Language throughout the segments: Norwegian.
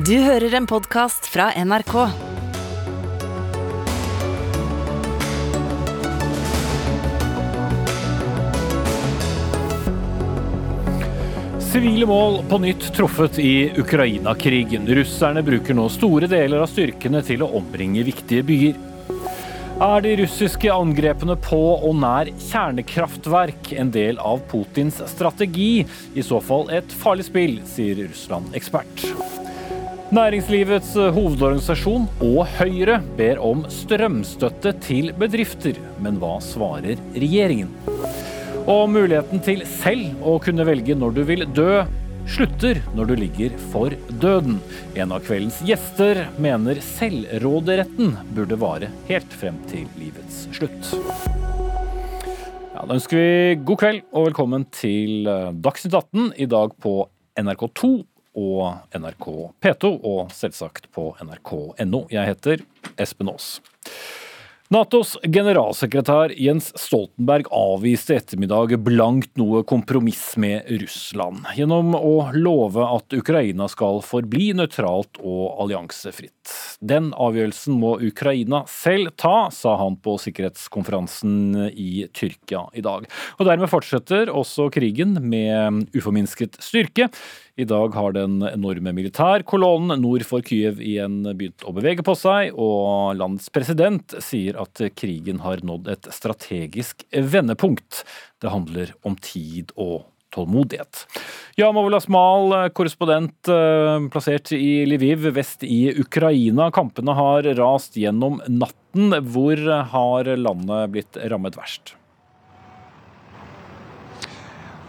Du hører en podkast fra NRK. Sivile mål på nytt truffet i Ukraina-krigen. Russerne bruker nå store deler av styrkene til å ombringe viktige byer. Er de russiske angrepene på og nær kjernekraftverk en del av Putins strategi? I så fall et farlig spill, sier Russland-ekspert. Næringslivets hovedorganisasjon og Høyre ber om strømstøtte til bedrifter. Men hva svarer regjeringen? Og muligheten til selv å kunne velge når du vil dø, slutter når du ligger for døden. En av kveldens gjester mener selvråderetten burde vare helt frem til livets slutt. Ja, da ønsker vi god kveld og velkommen til Dagsnytt 18 i dag på NRK2 og NRK P2, og selvsagt på nrk.no. Jeg heter Espen Aas. Natos generalsekretær Jens Stoltenberg avviste ettermiddag blankt noe kompromiss med Russland, gjennom å love at Ukraina skal forbli nøytralt og alliansefritt. Den avgjørelsen må Ukraina selv ta, sa han på sikkerhetskonferansen i Tyrkia i dag. Og dermed fortsetter også krigen med uforminsket styrke. I dag har den enorme militærkolonnen nord for Kyiv igjen begynt å bevege på seg, og landets president sier at krigen har nådd et strategisk vendepunkt. Det handler om tid og tålmodighet. Jamov Mal, korrespondent plassert i Lviv vest i Ukraina. Kampene har rast gjennom natten. Hvor har landet blitt rammet verst?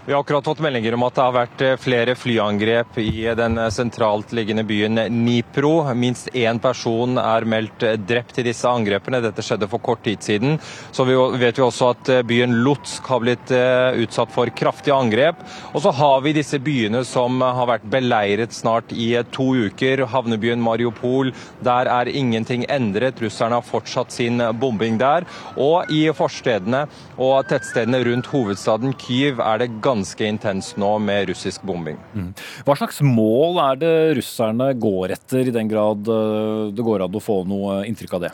Vi har akkurat fått meldinger om at det har vært flere flyangrep i den sentralt liggende byen Nipro. Minst én person er meldt drept i disse angrepene. Dette skjedde for kort tid siden. Så vi vet vi også at byen Lutsk har blitt utsatt for kraftige angrep. Og så har vi disse byene som har vært beleiret snart i to uker. Havnebyen Mariupol, der er ingenting endret. Russerne har fortsatt sin bombing der. Og i forstedene og tettstedene rundt hovedstaden Kyiv er det ganske ganske intenst nå med russisk bombing. Mm. Hva slags mål er det russerne går etter, i den grad det går an å få noe inntrykk av det?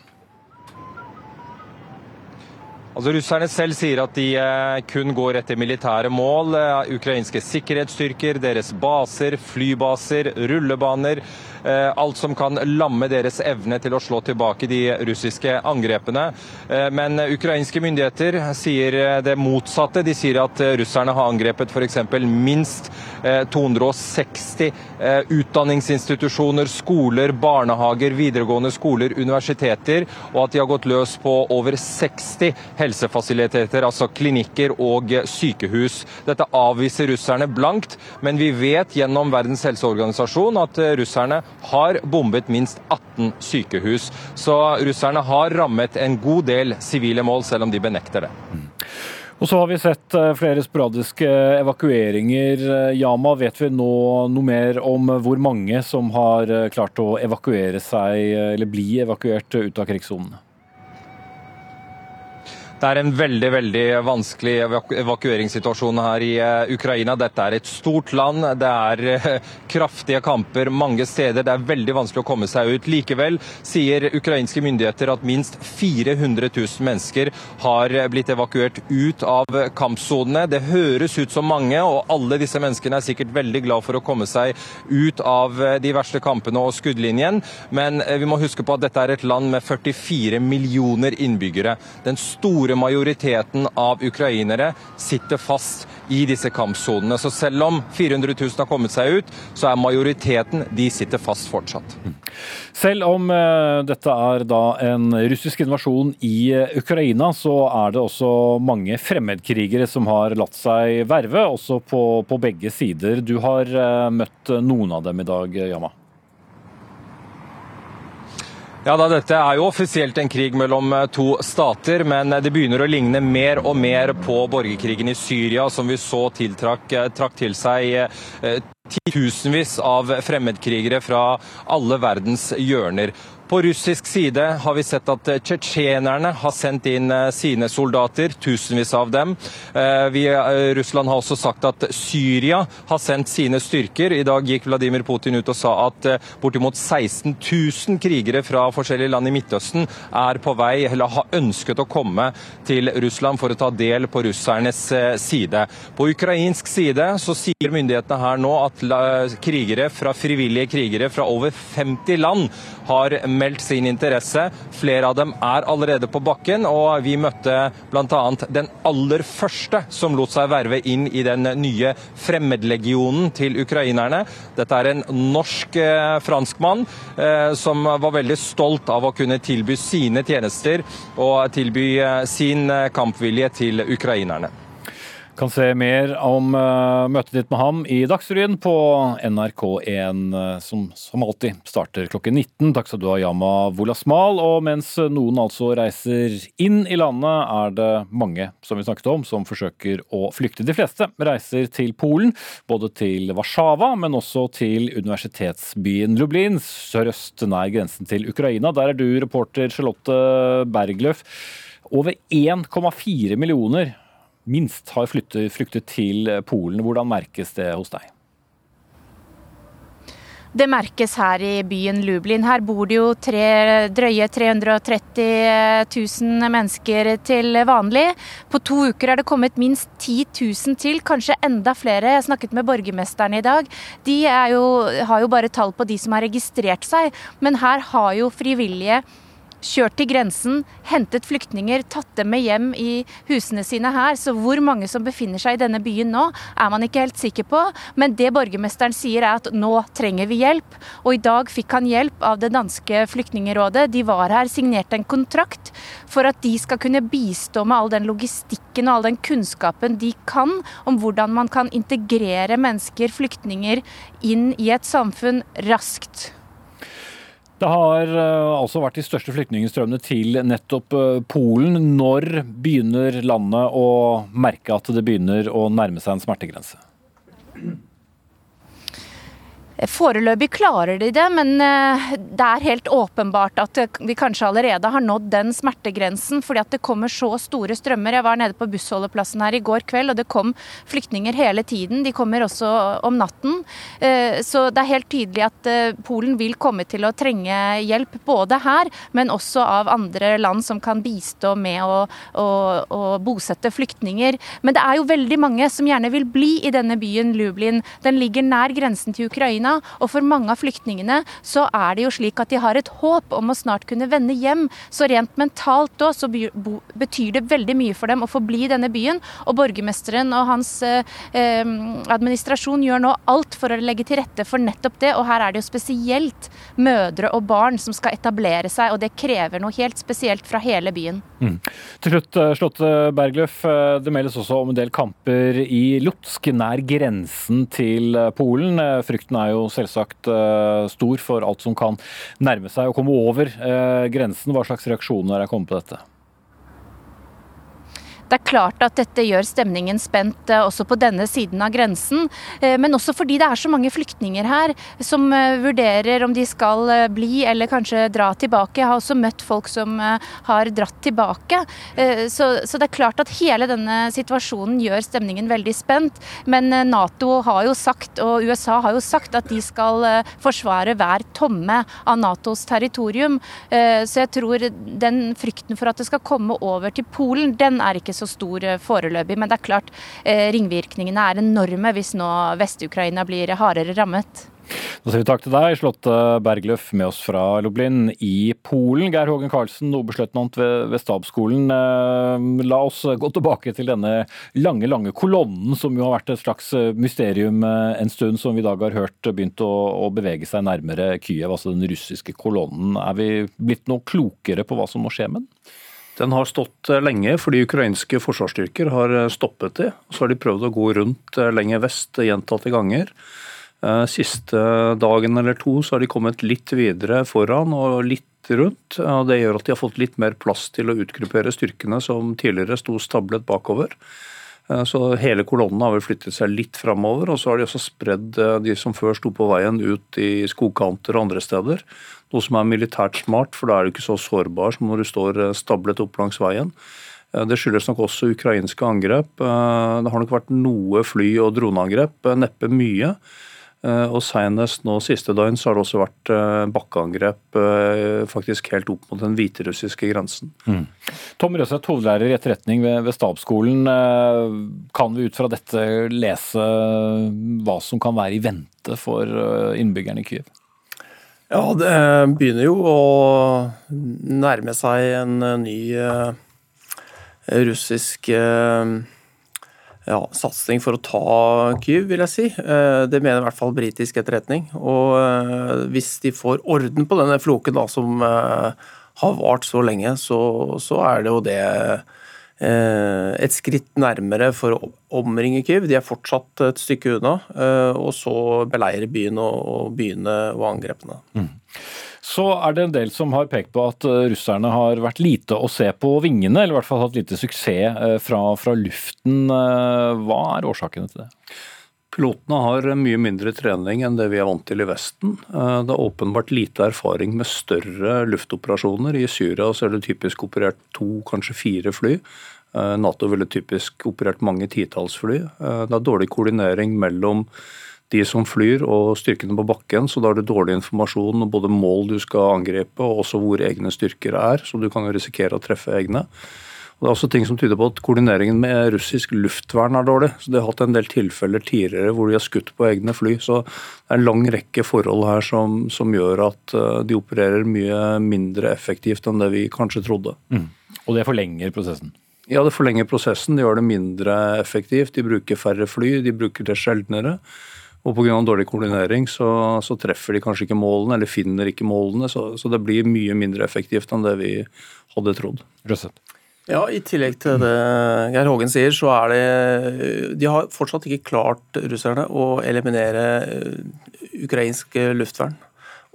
Altså Russerne selv sier at de kun går etter militære mål. Ukrainske sikkerhetsstyrker, deres baser, flybaser, rullebaner. Alt som kan lamme deres evne til å slå tilbake de russiske angrepene. Men ukrainske myndigheter sier det motsatte. De sier at russerne har angrepet f.eks. minst 260 utdanningsinstitusjoner, skoler, barnehager, videregående skoler, universiteter, og at de har gått løs på over 60 helsefasiliteter, altså klinikker og sykehus. Dette avviser russerne blankt, men vi vet gjennom Verdens helseorganisasjon at russerne har bombet minst 18 sykehus. Så russerne har rammet en god del sivile mål, selv om de benekter det. Og så har vi sett flere sporadiske evakueringer. Yama, vet vi nå noe mer om hvor mange som har klart å evakuere seg, eller bli evakuert ut av krigssonene? Det er en veldig veldig vanskelig evakueringssituasjon her i Ukraina. Dette er et stort land, det er kraftige kamper mange steder. Det er veldig vanskelig å komme seg ut. Likevel sier ukrainske myndigheter at minst 400 000 mennesker har blitt evakuert ut av kampsonene. Det høres ut som mange, og alle disse menneskene er sikkert veldig glad for å komme seg ut av de verste kampene og skuddlinjen. Men vi må huske på at dette er et land med 44 millioner innbyggere. Den store store majoriteten av ukrainere sitter fast i disse kampsonene. Så selv om 400 000 har kommet seg ut, så er majoriteten de sitter fast fortsatt. Selv om dette er da en russisk invasjon i Ukraina, så er det også mange fremmedkrigere som har latt seg verve, også på, på begge sider. Du har møtt noen av dem i dag, Yama? Ja, da, Dette er jo offisielt en krig mellom to stater, men det begynner å ligne mer og mer på borgerkrigen i Syria, som vi så tiltrakk trakk til seg titusenvis av fremmedkrigere fra alle verdens hjørner. På russisk side har vi sett at tsjetsjenerne har sendt inn eh, sine soldater, tusenvis av dem. Eh, vi, eh, Russland har også sagt at Syria har sendt sine styrker. I dag gikk Vladimir Putin ut og sa at bortimot 16 000 krigere fra forskjellige land i Midtøsten er på vei, eller har ønsket å komme til Russland for å ta del på russernes side. På ukrainsk side så sier myndighetene her nå at krigere fra frivillige krigere fra over 50 land har meldt sin interesse. Flere av dem er allerede på bakken, og vi møtte bl.a. den aller første som lot seg verve inn i den nye fremmedlegionen til ukrainerne. Dette er en norsk eh, franskmann eh, som var veldig stolt av å kunne tilby sine tjenester og tilby eh, sin eh, kampvilje til ukrainerne. Kan se mer om uh, møtet ditt med ham i Dagsrevyen på NRK1, uh, eh, som, som alltid starter klokken 19. Takk skal du ha, Yama Wolasmal. Og mens noen altså reiser inn i landet, er det mange som vi snakket om, som forsøker å flykte. De fleste reiser til Polen, både til Warszawa, men også til universitetsbyen Lublin, sørøst nær grensen til Ukraina. Der er du reporter Charlotte Bergløf. Over 1,4 millioner minst har flyttet, flyktet til Polen. Hvordan merkes det hos deg? Det merkes her i byen Lublin. Her bor det jo tre, drøye 330 000 mennesker til vanlig. På to uker er det kommet minst 10 000 til, kanskje enda flere. Jeg snakket med borgermesteren i dag. De jo, har jo bare tall på de som har registrert seg, men her har jo frivillige kjørt til grensen, hentet flyktninger, tatt dem med hjem i husene sine her. Så hvor mange som befinner seg i denne byen nå, er man ikke helt sikker på. Men det borgermesteren sier er at nå trenger vi hjelp. Og i dag fikk han hjelp av det danske flyktningerådet. De var her, signerte en kontrakt for at de skal kunne bistå med all den logistikken og all den kunnskapen de kan om hvordan man kan integrere mennesker, flyktninger, inn i et samfunn raskt. Det har uh, altså vært de største flyktningstrømmene til nettopp uh, Polen. Når begynner landet å merke at det begynner å nærme seg en smertegrense? Foreløpig klarer de det, men eh, det er helt åpenbart at vi kanskje allerede har nådd den smertegrensen, fordi at det kommer så store strømmer. Jeg var nede på bussholdeplassen her i går kveld, og det kom flyktninger hele tiden. De kommer også om natten. Eh, så det er helt tydelig at eh, Polen vil komme til å trenge hjelp, både her, men også av andre land som kan bistå med å, å, å bosette flyktninger. Men det er jo veldig mange som gjerne vil bli i denne byen Lublin. Den ligger nær grensen til Ukraina. Ukraina. Og for mange av flyktningene så er det jo slik at de har et håp om å snart kunne vende hjem. Så rent mentalt da så betyr det veldig mye for dem å få bli i denne byen. Og borgermesteren og hans eh, eh, administrasjon gjør nå alt for å legge til rette for nettopp det. Og her er det jo spesielt mødre og barn som skal etablere seg, og det krever noe helt spesielt fra hele byen. Mm. Til slutt, Slotte Slåtte Bergløf. Eh, det meldes også om en del kamper i Lutsk, nær grensen til Polen. Frykten er jo jo selvsagt eh, stor for alt som kan nærme seg å komme over eh, grensen. Hva slags reaksjoner er kommet på dette? Det er klart at dette gjør stemningen spent eh, også på denne siden av grensen. Eh, men også fordi det er så mange flyktninger her som eh, vurderer om de skal bli eller kanskje dra tilbake. Jeg har også møtt folk som har dratt tilbake. Så, det er klart at hele denne situasjonen gjør stemningen veldig spent. Men Nato har jo sagt, og USA har jo sagt, at de skal forsvare hver tomme av Natos territorium. Så jeg tror den frykten for at det skal komme over til Polen, den er ikke så stor eh, foreløpig. Men det er klart, eh, ringvirkningene er enorme hvis nå Vest-Ukraina blir hardere rammet. Da sier vi takk til deg, Slåtte Bergløf, med oss fra Lublin i Polen. Geir Hågen Karlsen, oberstløytnant ved, ved stabsskolen. Eh, la oss gå tilbake til denne lange, lange kolonnen som jo har vært et slags mysterium en stund, som vi i dag har hørt begynt å, å bevege seg nærmere Kyiv, altså den russiske kolonnen. Er vi blitt noe klokere på hva som må skje med den? Den har stått eh, lenge fordi ukrainske forsvarsstyrker har eh, stoppet det. Så har de prøvd å gå rundt eh, lenger vest gjentatte ganger. Siste dagen eller to så har de kommet litt videre foran og litt rundt. og Det gjør at de har fått litt mer plass til å utgruppere styrkene som tidligere sto stablet bakover. Så hele kolonnen har vel flyttet seg litt framover, og så har de også spredd de som før sto på veien ut i skogkanter og andre steder. Noe som er militært smart, for da er du ikke så sårbar som når du står stablet opp langs veien. Det skyldes nok også ukrainske angrep. Det har nok vært noe fly- og droneangrep, neppe mye. Eh, og Senest nå siste døgn så har det også vært eh, bakkeangrep eh, faktisk helt opp mot den hviterussiske grensen. Mm. Tom Røseth, hovedlærer i etterretning ved, ved Stabsskolen. Kan vi ut fra dette lese hva som kan være i vente for innbyggerne i Kyiv? Ja, det begynner jo å nærme seg en ny russisk ja, satsing for å ta Kyiv, vil jeg si. Eh, det mener i hvert fall britisk etterretning. Og eh, hvis de får orden på denne floken da, som eh, har vart så lenge, så, så er det jo det et skritt nærmere for å omringe Kyiv. De er fortsatt et stykke unna. Og så beleire byen og, og begynne å angrepene. Mm. Så er det en del som har pekt på at eh, russerne har vært lite å se på vingene, eller i hvert fall hatt lite suksess eh, fra, fra luften. Eh, hva er årsakene til det? Pilotene har mye mindre trening enn det vi er vant til i Vesten. Det er åpenbart lite erfaring med større luftoperasjoner. I Syria så er det typisk operert to, kanskje fire fly. Nato ville typisk operert mange titalls fly. Det er dårlig koordinering mellom de som flyr og styrkene på bakken, så da har du dårlig informasjon om både mål du skal angripe og også hvor egne styrker er, så du kan jo risikere å treffe egne. Og Det er også ting som tyder på at koordineringen med russisk luftvern er dårlig. så De har hatt en del tilfeller tidligere hvor de har skutt på egne fly. Så det er en lang rekke forhold her som, som gjør at eh, de opererer mye mindre effektivt enn det vi kanskje trodde. Mm. Og det forlenger prosessen? Ja, det forlenger prosessen. De gjør det mindre effektivt. De bruker færre fly, de bruker det sjeldnere. Og pga. dårlig koordinering så, så, treffer de kanskje ikke målene, eller finner ikke målene. Så, så, det blir mye mindre effektivt enn det vi hadde trodd. Røsset. Ja, I tillegg til det Geir Hågen sier, så er det De har fortsatt ikke klart, russerne, å eliminere eh, ukrainsk luftvern.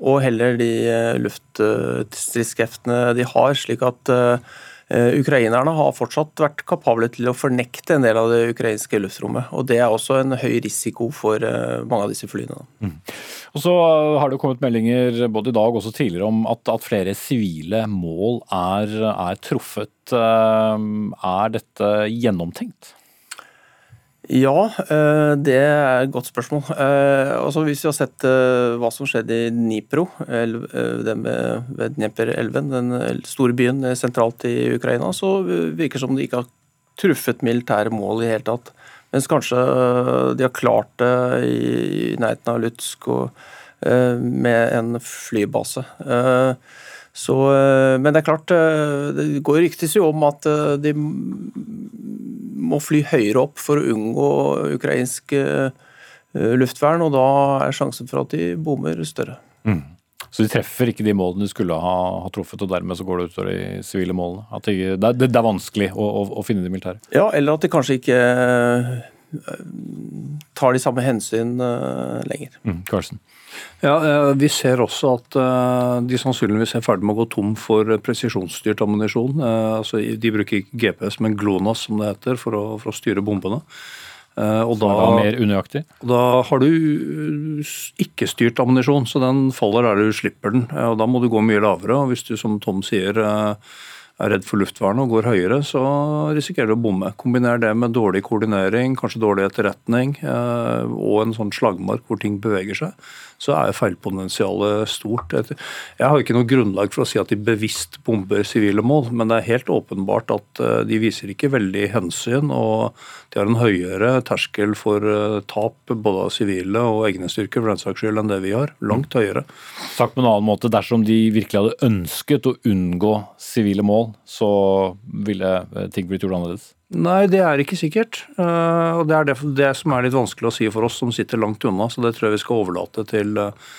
Og heller de eh, luftstridskreftene de har, slik at uh, Eh, ukrainerne har fortsatt vært kapable til å fornekte en del av det ukrainske luftrommet. og Det er også en høy risiko for eh, mange av disse flyene. Mm. Og så har det kommet meldinger både i dag og tidligere om at, at flere sivile mål er, er truffet. Eh, er dette gjennomtenkt? Ja, eh, det er et godt spørsmål. Eh, altså, hvis vi har sett eh, hva som skjedde i Dnipro, ved Dnepr-elven, den store byen sentralt i Ukraina, så virker det som de ikke har truffet militære mål i det hele tatt. Mens kanskje de har klart det i nærheten av Lutsk med en flybase. Så, men det er klart, det går ryktes jo om at de må fly høyere opp for å unngå ukrainsk eh, luftvern, og da er sjansen for at de bommer større. Mm. Så de treffer ikke de målene de skulle ha, ha truffet, og dermed så går det utover de sivile målene? At de, det, det, er vanskelig å, å, å, finne de militære? Ja, eller at de kanskje ikke eh, tar de samme hensyn uh, lenger. Mm? Ja, eh, Vi ser også at eh, de sannsynligvis er ferdig med å gå tom for presisjonsstyrt ammunisjon. Eh, altså, de bruker ikke GPS, men GLONASS som det heter, for å, for å styre bombene. Og da, da, mer unøyaktig? Da har du ikke-styrt ammunisjon, så den faller der du slipper den. og Da må du gå mye lavere. og Hvis du som Tom sier er redd for luftvern og går høyere, så risikerer du å bomme. Kombiner det med dårlig koordinering, kanskje dårlig etterretning eh, og en sånn slagmark hvor ting beveger seg, så er feilpotensialet stort. Jeg har ikke noe grunnlag for å si at de bevisst bomber sivile mål, men det er helt åpenbart at eh, de viser ikke veldig hensyn, og de har en høyere terskel for eh, tap både av sivile og egne styrker for den saks skyld enn det vi har. Langt høyere. Sagt på en annen måte, dersom de virkelig hadde ønsket å unngå sivile mål, så ville eh, ting blitt gjort annerledes? Nei, det er ikke sikkert. Eh, og Det er det, det, som er litt vanskelig å si for oss som sitter langt unna. Så det tror jeg vi skal overlate til eh,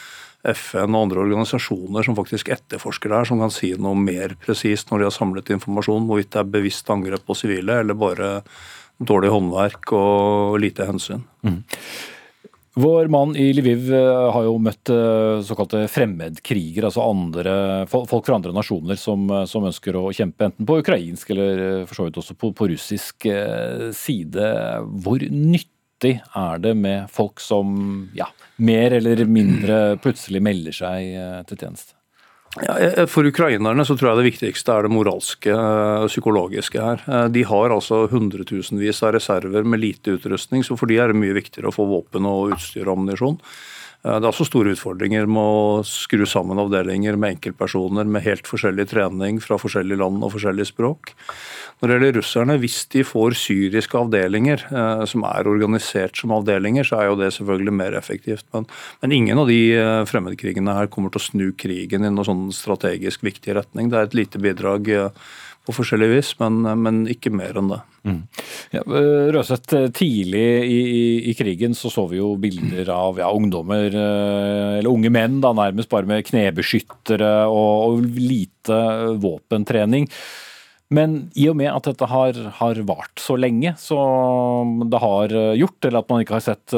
FN og andre organisasjoner som faktisk etterforsker det her, som kan si noe mer presist når de har samlet informasjon, hvorvidt det er bevisst angrep på sivile eller bare dårlig håndverk og lite hensyn. Mm. Vår mann i Lviv eh, har jo møtt eh, såkalte fremmedkrigere, altså andre, folk fra andre nasjoner som, eh, som, ønsker å kjempe enten på ukrainsk eller for så vidt også på, på russisk side. Hvor nyttig er det med folk som ja, mer eller mindre plutselig melder seg til tjeneste? Ja, for ukrainerne så tror jeg det viktigste er det moralske psykologiske her. De har altså hundretusenvis av reserver med lite utrustning, så for de er det mye viktigere å få våpen og utstyr og ammunisjon. Det er også store utfordringer med å skru sammen avdelinger med enkeltpersoner med helt forskjellig trening fra forskjellige land og forskjellige språk. Når det gjelder russerne, hvis de får syriske avdelinger eh, som er organisert som avdelinger, så er jo det selvfølgelig mer effektivt. Men, men ingen av de eh, fremmedkrigene her kommer til å snu krigen i noen sånn strategisk viktig retning. Det er et lite bidrag eh, på forskjellig vis, men, men ikke mer enn det. Mm. Ja, Røseth, tidlig i, i, i, krigen så så vi jo bilder av ja, ungdommer, eller unge menn, da nærmest bare med knebeskyttere og, og lite våpentrening. Men i og med at dette har, har, vart så lenge, så det har gjort, eller at man ikke har sett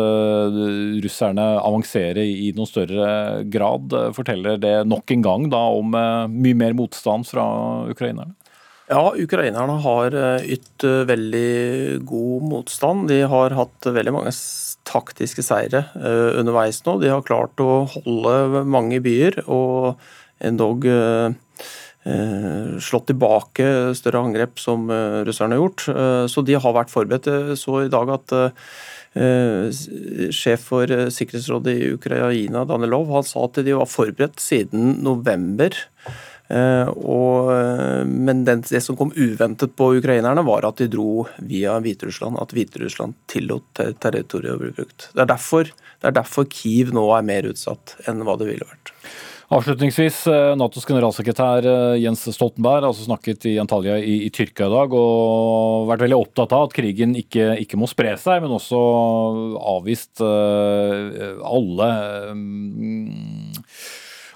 russerne avansere i noen større grad, forteller det nok en gang da om mye mer motstand fra ukrainerne? Ja, ukrainerne har eh, ytt veldig god motstand. De har hatt veldig mange taktiske seire underveis nå. De har klart å holde mange byer og endog Eh, slått tilbake større angrep som eh, russerne har gjort. Eh, så de har vært forberedt. Så i dag at sjef for Sikkerhetsrådet i Ukraina, Danilov, han sa at de var forberedt siden november. Og, men det som kom uventet på ukrainerne, var at de dro via Hviterussland. At Hviterussland tillot territoriet å bli brukt. Det er, derfor, det er derfor Kiev nå er mer utsatt enn hva det ville vært. Avslutningsvis, eh, Natos generalsekretær eh, Jens Stoltenberg altså snakket i Antalya i, i, Tyrkia i dag og vært veldig opptatt av at krigen ikke, ikke må spre seg, men også avvist alle um,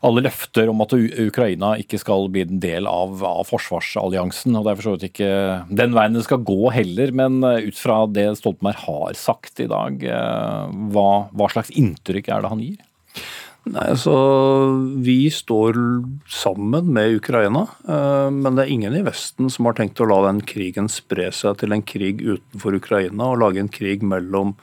alle løfter om at Ukraina ikke skal bli en del av, av forsvarsalliansen. og Det er for så vidt ikke den veien det skal gå heller, men ut fra det Stoltenberg har sagt i dag, hva, hva slags inntrykk er det han gir? Nei, altså, Vi står sammen med Ukraina, eh, men det er ingen i Vesten som har tenkt å la den krigen spre seg til en krig utenfor Ukraina og lage en krig mellom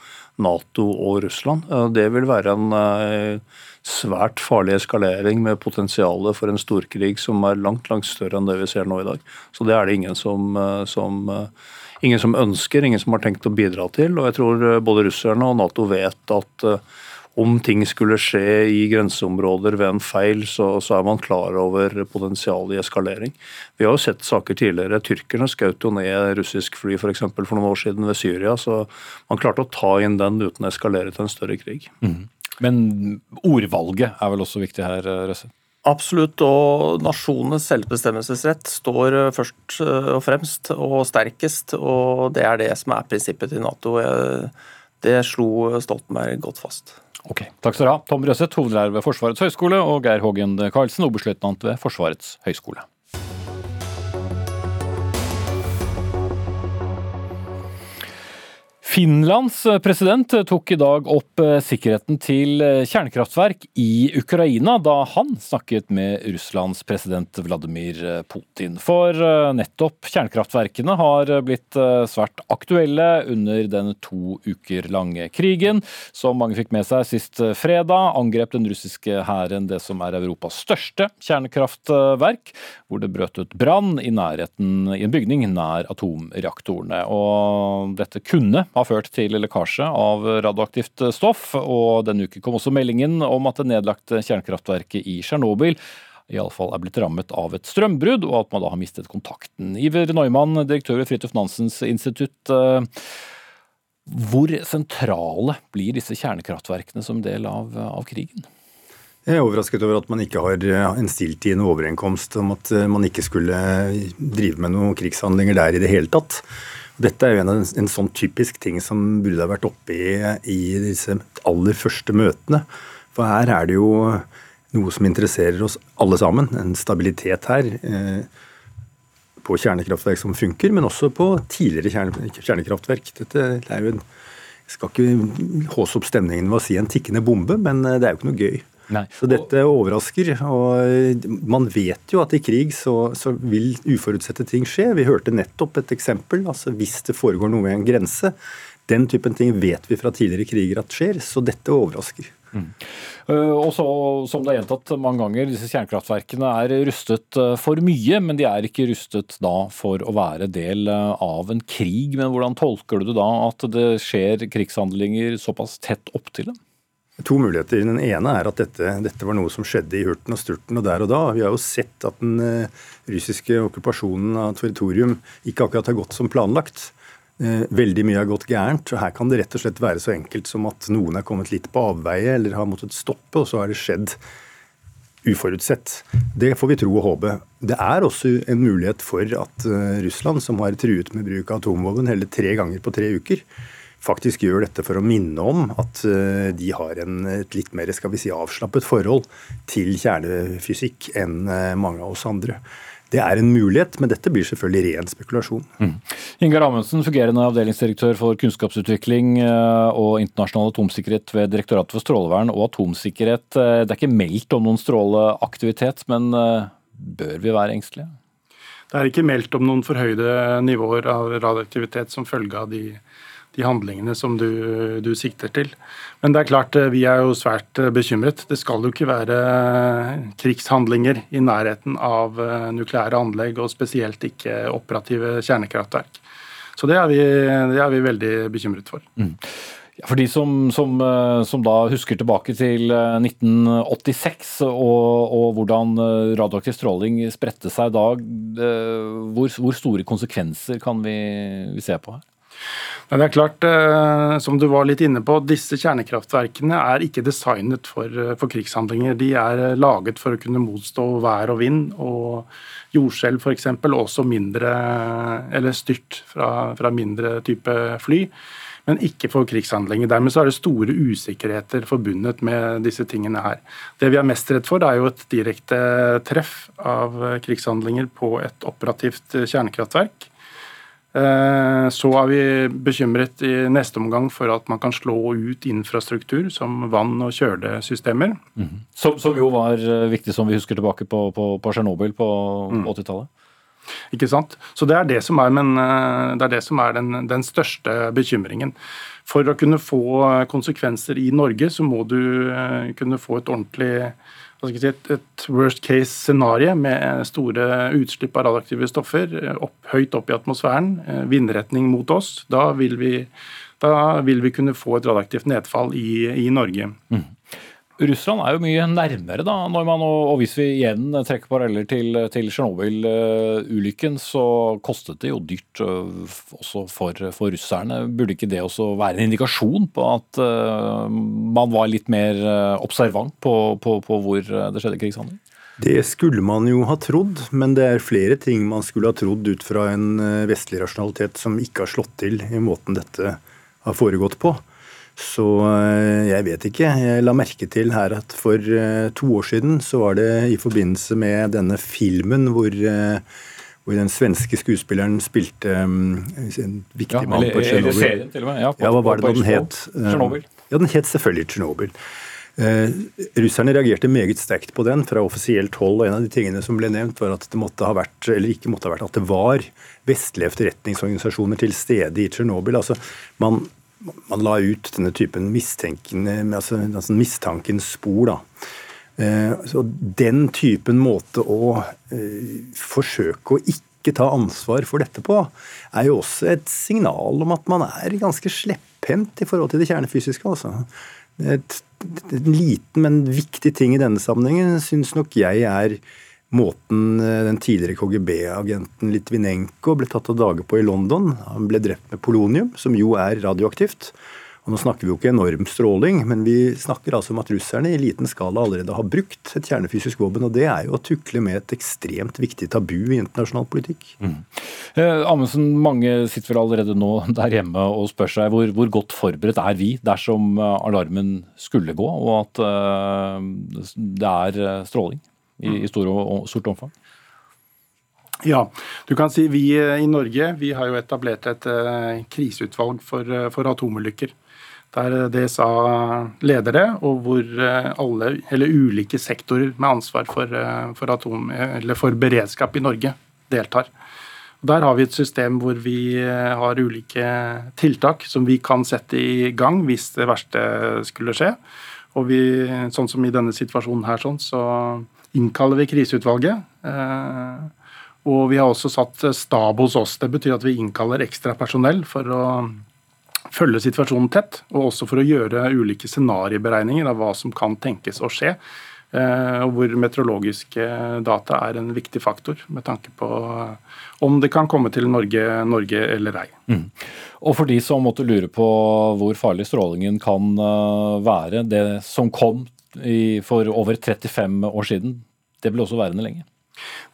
Nato og Russland. Eh, det vil være en eh, svært farlig eskalering med potensial for en storkrig som er langt langt større enn det vi ser nå i dag. Så det er det ingen som, som, ingen som ønsker, ingen som har tenkt å bidra til. Og jeg tror både russerne og Nato vet at om ting skulle skje i grenseområder ved en feil, så, så, er man klar over potensialet i eskalering. Vi har jo sett saker tidligere. Tyrkerne skjøt jo ned russisk fly for, eksempel, for noen år siden ved Syria. Så man klarte å ta inn den uten å eskalere til en større krig. Mm. Men ordvalget er vel også viktig her, Røsse? Absolutt, og nasjonenes selvbestemmelsesrett står først og fremst og sterkest. Og det er det som er prinsippet til Nato. Det slo Stoltenberg godt fast. Ok, Takk skal du ha. Tom Røseth, hovedlærer ved Forsvarets høgskole, og Geir Hågen Karlsen, oberstløytnant ved Forsvarets høgskole. Finlands eh, president tok i dag opp eh, sikkerheten til eh, kjernekraftverk i Ukraina da han snakket med Russlands president Vladimir Putin. For nettopp kjernekraftverkene har blitt svært aktuelle under den to uker lange krigen. Som mange fikk med seg sist fredag, angrep den russiske hæren det som er Europas største kjernekraftverk, hvor det brøt ut brann i nærheten i en bygning nær atomreaktorene. Og dette kunne ha ført til lekkasje av radioaktivt stoff, og denne uken kom også meldingen om at det nedlagte kjernekraftverket i Tsjernobyl iallfall er blitt rammet av et strømbrudd, og at man da har mistet kontakten. Iver Neumann, direktør ved Fridtjof Nansens institutt. Eh, hvor sentrale blir disse kjernekraftverkene som del av, av krigen? Jeg er overrasket over at man ikke har eh, en stilltiende overenkomst om at eh, man ikke skulle drive med noen krigshandlinger der i det hele tatt. Dette er jo en, en sånn typisk ting som burde ha vært oppe i, i disse aller første møtene. For her er det jo noe som interesserer oss alle sammen. En stabilitet her. Eh, på kjernekraftverk som funker, men også på tidligere kjerne, kjernekraftverk. Dette er jo en, skal ikke håse opp stemningen ved å si en tikkende bombe, men det er jo ikke noe gøy. Nei. Så dette overrasker. og Man vet jo at i krig så, så, vil uforutsette ting skje. Vi hørte nettopp et eksempel. altså Hvis det foregår noe ved en grense. Den typen ting vet vi fra tidligere kriger at skjer, så dette overrasker. Mm. Og så, som det er gjentatt mange ganger, disse kjernekraftverkene er rustet eh, for mye, men de er ikke rustet da for å være del eh, av en krig. Men hvordan tolker du da at det skjer krigshandlinger såpass tett opptil dem? To muligheter. Den ene er at dette, dette, var noe som skjedde i hurten og sturten og der og da. Vi har jo sett at den uh, russiske okkupasjonen av territorium ikke akkurat har gått som planlagt. Uh, veldig mye har gått gærent. og Her kan det rett og slett være så enkelt som at noen er kommet litt på avveie eller har måttet stoppe, og så har det skjedd uforutsett. Det får vi tro og håpe. Det er også en mulighet for at uh, Russland, som har truet med bruk av atomvåpen hele tre ganger på tre uker, faktisk gjør dette for å minne om at eh, de har en, et litt mer skal vi si, avslappet forhold til kjernefysikk enn eh, mange av oss andre. Det er en mulighet, men dette blir selvfølgelig ren spekulasjon. Mm. Ingar Amundsen, fungerende avdelingsdirektør for kunnskapsutvikling eh, og internasjonal atomsikkerhet ved Direktoratet for strålevern og atomsikkerhet. Det er ikke meldt om noen stråleaktivitet, men bør vi være engstelige? Det er ikke meldt om noen forhøyde nivåer av radioaktivitet som følge av de de handlingene som du, du, sikter til. Men det er klart, eh, vi er jo svært eh, bekymret. Det skal jo ikke være eh, krigshandlinger i nærheten av nukleære anlegg, og spesielt ikke operative kjernekraftverk. Så det er vi, det er vi veldig bekymret for. Mm. For de som, som, som, da husker tilbake til 1986 og, og hvordan radioaktiv stråling spredte seg da, hvor, hvor store konsekvenser kan vi, vi se på her? Det er klart, eh, som du var litt inne på, disse kjernekraftverkene er ikke designet for, eh, for krigshandlinger. De er eh, laget for å kunne motstå vær og vind og jordskjelv f.eks., også mindre, eller styrt fra, fra mindre type fly men ikke for krigshandlinger. Dermed så er det store usikkerheter forbundet med disse tingene her. Det vi er mest redd for, er jo et direkte treff av krigshandlinger på et operativt kjernekraftverk. Eh, så er vi bekymret i neste omgang for at man kan slå ut infrastruktur som vann- og kjølesystemer. Mm. Som, som, jo var eh, viktig, som vi husker tilbake på, på, på Tsjernobyl på mm. 80-tallet. Ikke sant. Så det er det som er, men, eh, det er, det som er den, den, største bekymringen. For å kunne få konsekvenser i Norge, så må du kunne få et ordentlig et, et, worst case scenario med store utslipp av radioaktive stoffer opp, høyt opp i atmosfæren, eh, vindretning mot oss, da vil vi, da vil vi kunne få et radioaktivt nedfall i, i Norge. Mm. Russland er jo mye nærmere, da. Norman. Og hvis vi igjen trekker paralleller til, til Tsjernobyl-ulykken, så kostet det jo dyrt øh, også for, for, russerne. Burde ikke det også være en indikasjon på at uh, man var litt mer øh, observant på, på, på hvor det skjedde krigshandling? Det skulle man jo ha trodd, men det er flere ting man skulle ha trodd ut fra en vestlig rasjonalitet som ikke har slått til i måten dette har foregått på. Så eh, jeg vet ikke. Jeg la merke til her at for eh, to år siden så var det i forbindelse med denne filmen hvor, eh, hvor den svenske skuespilleren spilte en viktig ja, mann på Tsjernobyl. Ja, ja, hva var det den het? Tsjernobyl. Ja, den het selvfølgelig Tsjernobyl. Eh, russerne reagerte meget sterkt på den fra offisielt hold. og En av de tingene som ble nevnt, var at det måtte ha vært, eller ikke måtte ha vært, at det var vestlige etterretningsorganisasjoner til stede i Tsjernobyl. Altså, man man la ut denne typen altså, altså mistankens spor. da. Eh, så Den typen måte å eh, forsøke å ikke ta ansvar for dette på, er jo også et signal om at man er ganske slepphendt i forhold til det kjernefysiske. altså. Et, et, liten, men viktig ting i denne sammenhengen syns nok jeg er måten eh, den tidligere KGB-agenten Litvinenko ble tatt av dage på i London. Han ble drept med polonium, som jo er radioaktivt. Og nå snakker vi jo ikke enorm stråling, men vi snakker altså om at russerne i liten skala allerede har brukt et kjernefysisk våpen. Og det er jo å tukle med et ekstremt viktig tabu i internasjonal politikk. Mm. Eh, Amundsen, mange sitter vel allerede nå der hjemme og spør seg hvor, hvor, godt forberedt er vi dersom eh, alarmen skulle gå, og at uh, det er stråling? I, i stor, stort omfang? Ja, du kan si Vi i Norge vi har jo etablert et kriseutvalg for, for atomulykker der DSA leder det, og hvor eh, alle, eller ulike sektorer med ansvar for, eh, for, atom, for beredskap i Norge deltar. Der har vi et system hvor vi eh, har ulike tiltak som vi kan sette i gang hvis det verste skulle skje. Og vi, sånn som i denne situasjonen her, sånn, så innkaller vi kriseutvalget. Og vi har også satt stab hos oss. Det betyr at vi innkaller ekstra personell for å følge situasjonen tett, og også for å gjøre ulike scenarioberegninger av hva som kan tenkes å skje. Eh, og hvor meteorologiske data er en viktig faktor med tanke på om det kan komme til Norge, Norge eller ei. Mm. Og for de som måtte lure på hvor farlig strålingen kan eh, være, det som kom for over 35 år siden, det ble også værende lenge?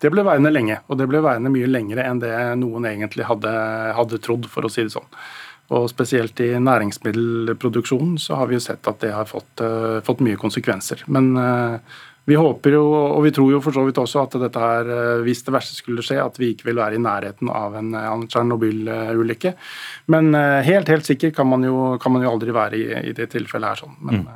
Det ble værende lenge, og det ble værende mye lengre enn det noen egentlig hadde, hadde trodd, for å si det sånn. Og spesielt i næringsmiddelproduksjonen så har vi jo sett at det har fått, uh, fått mye konsekvenser. Men uh, vi håper jo, og vi tror jo for så vidt også at dette her, uh, hvis det verste skulle skje, at vi ikke vil være i nærheten av en, en Tsjernobyl-ulykke. Men helt, helt sikker kan man jo, kan man jo aldri være i, i det tilfellet her. sånn. Men,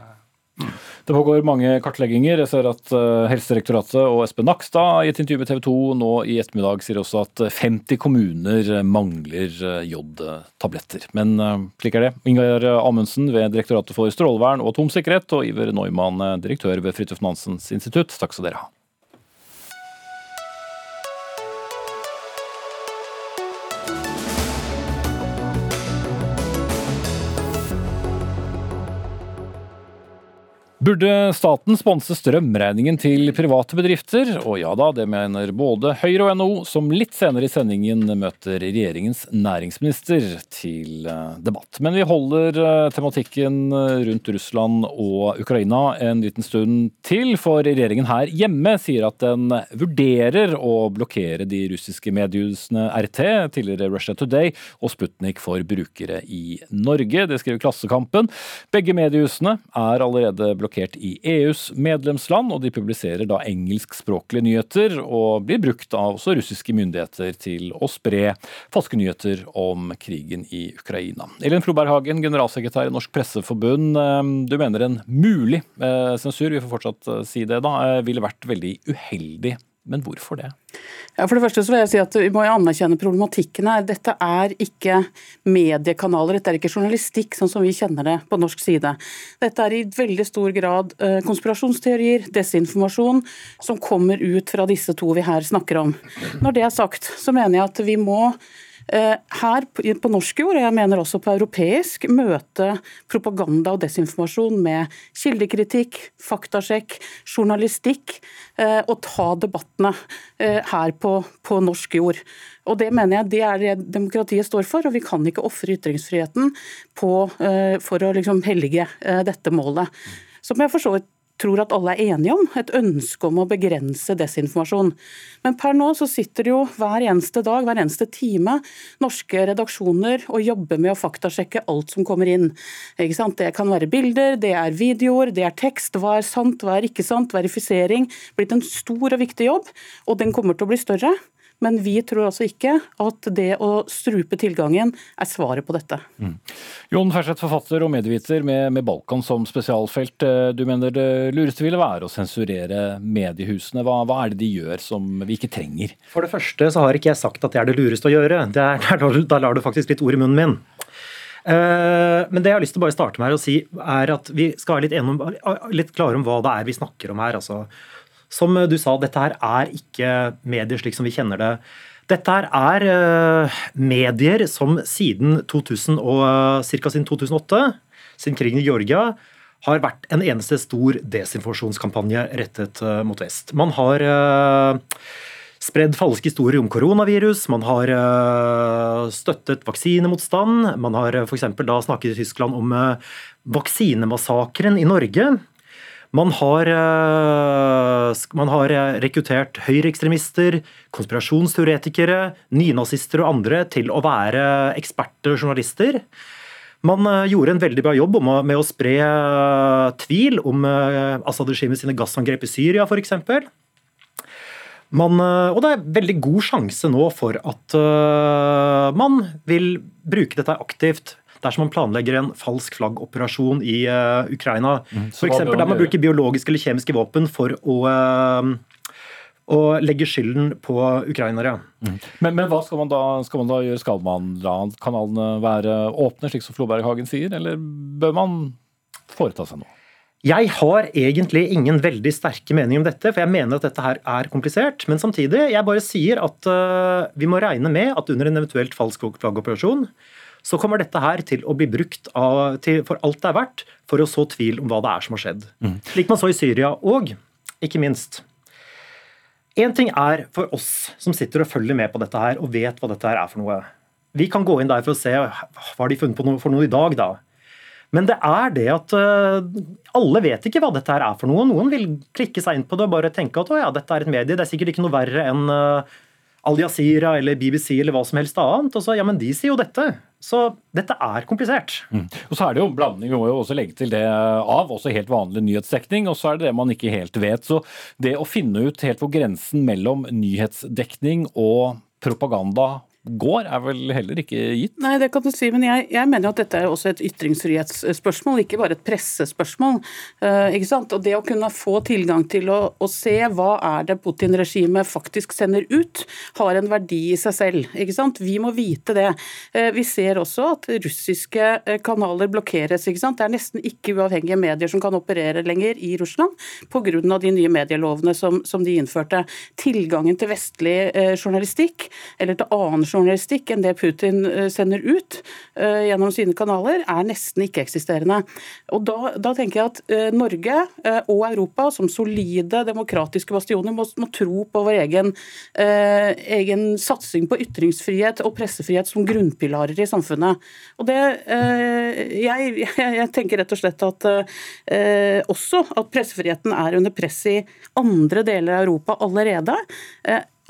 mm. Det pågår mange kartlegginger. Jeg ser at eh, Helsedirektoratet og Espen Nakstad i et intervju med TV 2 nå i ettermiddag sier også at 50 kommuner mangler eh, jodtabletter. Men eh, slik er det. Ingar Amundsen ved Direktoratet for strålevern og atomsikkerhet og Iver Neumann, direktør ved Fridtjof Nansens institutt, takk skal dere ha. Burde staten sponse strømregningen til private bedrifter? Og ja da, det mener både Høyre og NHO, som litt senere i sendingen møter regjeringens næringsminister til eh, debatt. Men vi holder eh, tematikken rundt Russland og Ukraina en liten stund til, for regjeringen her hjemme sier at den vurderer å blokkere de russiske mediehusene RT, tidligere Russia Today, og Sputnik for brukere i Norge. Det skriver Klassekampen. Begge mediehusene er allerede blokkert blokkert i EUs medlemsland, og de publiserer da engelskspråklige nyheter, og blir brukt av også russiske myndigheter til å spre falske nyheter om krigen i Ukraina. Elin Floberghagen, generalsekretær i Norsk Presseforbund. Eh, du mener en mulig eh, sensur, vi får fortsatt eh, si det da, ville vært veldig uheldig men hvorfor det? Ja, for det første så vil jeg si at Vi må anerkjenne problematikken her. Dette er ikke mediekanaler, dette er ikke journalistikk sånn som vi kjenner det på norsk side. Dette er i veldig stor grad eh, konspirasjonsteorier, desinformasjon, som kommer ut fra disse to vi her snakker om. Når det er sagt, så mener jeg at vi må her på norsk jord, og jeg mener også på europeisk, møte propaganda og desinformasjon med kildekritikk, faktasjekk, journalistikk, eh, og ta debattene eh, her på, på norsk jord. Og Det mener jeg det er det demokratiet står for, og vi kan ikke ofre ytringsfriheten på, for å liksom hellige dette målet. Som jeg for så tror at alle er enige om, et ønske om å begrense desinformasjon. Men per nå så sitter jo hver eneste dag, hver eneste time, norske redaksjoner og jobber med å faktasjekke alt som kommer inn. Det kan være bilder, det er videoer, det er tekst. Hva er sant, hva er ikke sant? Verifisering. Blitt en stor og viktig jobb, og den kommer til å bli større. Men vi tror altså ikke at det å strupe tilgangen er svaret på dette. Mm. Jon Ferseth, forfatter og medieviter med, med, Balkan som spesialfelt. Eh, du mener det lureste ville være å sensurere mediehusene. Hva, hva, er det de gjør som vi ikke trenger? For det første så har ikke jeg sagt at det er det lureste å gjøre. Er, da lar du faktisk litt ord i munnen min. Uh, men det jeg har lyst til å bare starte med å si, er at vi skal være litt, litt klare om hva det er vi snakker om her. altså som du sa, dette her er ikke medier slik som vi kjenner det. Dette her er uh, medier som siden 2000 og ca. siden 2008, siden krigen i Georgia, har vært en eneste stor desinformasjonskampanje rettet mot vest. Man har spredd falske historier om koronavirus, man har støttet vaksinemotstand, man har f.eks. da snakket i Tyskland om vaksinemassakren i Norge. Man har, eh, man har eh, rekruttert høyreekstremister, konspirasjonsteoretikere, nynazister og andre til å være eksperter og journalister. Man eh, gjorde en veldig bra jobb med å spre tvil om Assad-regimet sine gassangrep i Syria f.eks. Man, og det er veldig god sjanse nå for at man vil bruke dette aktivt dersom man planlegger en falsk flaggoperasjon i uh, Ukraina. Mm, F.eks. der man bruker biologiske eller kjemiske våpen for å, uh, å legge skylden på ukrainere. Mm. Men, men, hva skal man, da, skal man da gjøre? Skal man la kanalene være åpne, slik som Floberghagen sier, eller bør man foreta seg noe? Jeg har egentlig ingen veldig sterke mening om dette, for jeg mener at dette her er komplisert. Men samtidig, jeg bare sier at uh, vi må regne med at under en eventuelt falsk flaggoperasjon, så kommer dette her til å bli brukt av, til, for alt det er verdt, for å så tvil om hva det er som har skjedd. Mm. Slik man så i Syria. Og ikke minst Én ting er for oss som sitter og følger med på dette her og vet hva dette her er for noe. Vi kan gå inn der for å se hva har de funnet på noe, for noe i dag, da. Men det er det at uh, alle vet ikke hva dette her er for noe. Noen vil klikke seg inn på det og bare tenke at å ja, dette er et medie. Det er sikkert ikke noe verre enn uh, Al Jazeera eller BBC eller hva som helst annet. Og så, ja, men de sier jo dette. Så dette er komplisert. Mm. Og så er det jo blanding, vi må jo også legge til det av, også helt vanlig nyhetsdekning. Og så er det det man ikke helt vet. Så det å finne ut helt hvor grensen mellom nyhetsdekning og propaganda går, er vel heller ikke gitt? Nei, det kan du si, men jeg, jeg mener at dette er også et ytringsfrihetsspørsmål, ikke bare et pressespørsmål. Uh, ikke sant? Og Det å kunne få tilgang til å, å se hva er det Putin-regimet faktisk sender ut, har en verdi i seg selv. ikke sant? Vi må vite det. Uh, vi ser også at russiske eh, kanaler blokkeres. ikke sant? Det er nesten ikke uavhengige medier som kan operere lenger i Russland pga. de nye medielovene som, som, de innførte. Tilgangen til vestlig uh, journalistikk eller til annen journalistikk journalistikk enn det Putin eh, sender ut eh, gjennom sine kanaler, er nesten ikke-eksisterende. Og da, da, tenker jeg at eh, Norge og Europa som solide demokratiske bastioner må, må tro på vår egen, egen, satsing på ytringsfrihet og pressefrihet som grunnpilarer i samfunnet. Og det, jeg, jeg, tenker rett og slett at også at pressefriheten er under press i andre deler av Europa allerede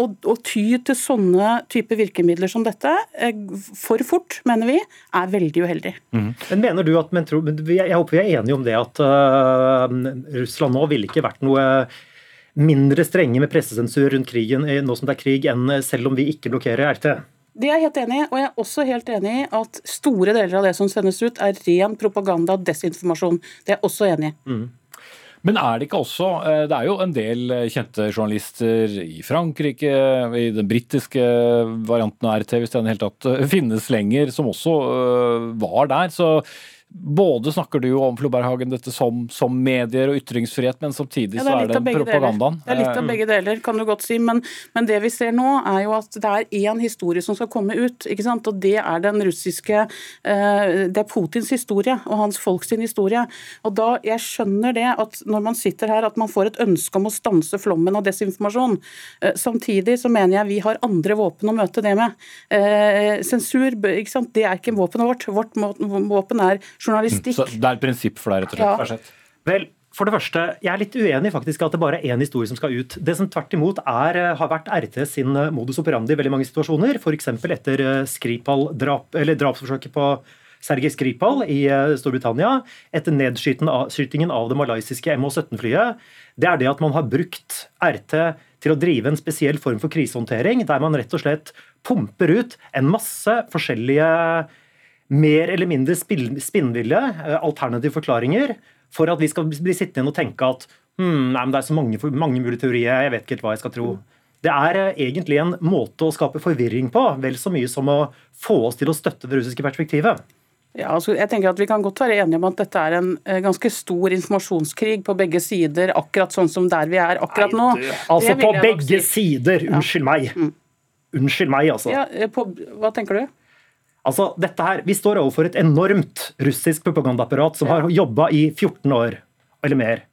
å, å, ty til sånne type virkemidler som dette eh, for fort, mener vi, er veldig uheldig. Mm. Men mener du at, men, Jeg håper vi er enige om det at uh, Russland nå ville ikke vært noe mindre strenge med pressesensur rundt krigen nå som det er krig, enn selv om vi ikke blokkerer RT? Det er jeg helt enig i, og jeg er også helt enig i at store deler av det som sendes ut, er ren propaganda og desinformasjon. Det er jeg også enig i. Mm. Men er det ikke også eh, Det er jo en del eh, kjente journalister i Frankrike, i den britiske varianten av RT, hvis den i hele tatt eh, finnes lenger, som også var der. Så både snakker du jo om Floberghagen dette som, som, medier og ytringsfrihet, men samtidig ja, så er det propagandaen. Deler. Det er litt av eh, begge deler, kan du godt si. Men, men, det vi ser nå, er jo at det er én historie som skal komme ut. ikke sant? Og det er den russiske eh, Det er Putins historie og hans folks historie. Og da, Jeg skjønner det at når man sitter her, at man får et ønske om å stanse flommen av desinformasjon. Eh, samtidig så mener jeg vi har andre våpen å møte det med. Sensur ikke sant? det er ikke våpenet vårt. Vårt våpen er journalistikk. Så det er et prinsipp for deg, rett og slett? Ja. Vel, for det første, Jeg er litt uenig faktisk at det bare er én historie som skal ut. Det som tvert imot er, eh, har vært RT sin eh, modus operandi i veldig mange situasjoner, f.eks. etter eh, Skripal-drap, eller drapsforsøket på Sergej Skripal i Storbritannia, etter nedskytingen av det malaysiske MH17-flyet, det er det at man har brukt RT til å drive en spesiell form for krisehåndtering, der man rett og slett pumper ut en masse forskjellige mer eller mindre spinnville eh, alternative forklaringer for at vi skal bli sittende igjen og tenke at hmm, nei, det er så mange, mange mulige teorier, jeg vet ikke helt hva jeg skal tro. Det er eh, egentlig en måte å skape forvirring på, vel så mye som å få oss til å støtte det russiske perspektivet. Ja, altså jeg tenker at Vi kan godt være enige om at dette er en eh, ganske stor informasjonskrig på begge sider, akkurat sånn som der vi er akkurat nå. Nei, du, altså på begge si. sider! Unnskyld meg. Mm. Unnskyld meg, altså. Ja, på, hva tenker du? Altså, dette her, Vi står overfor et enormt russisk propagandaapparat som har jobba i 14 år eller mer.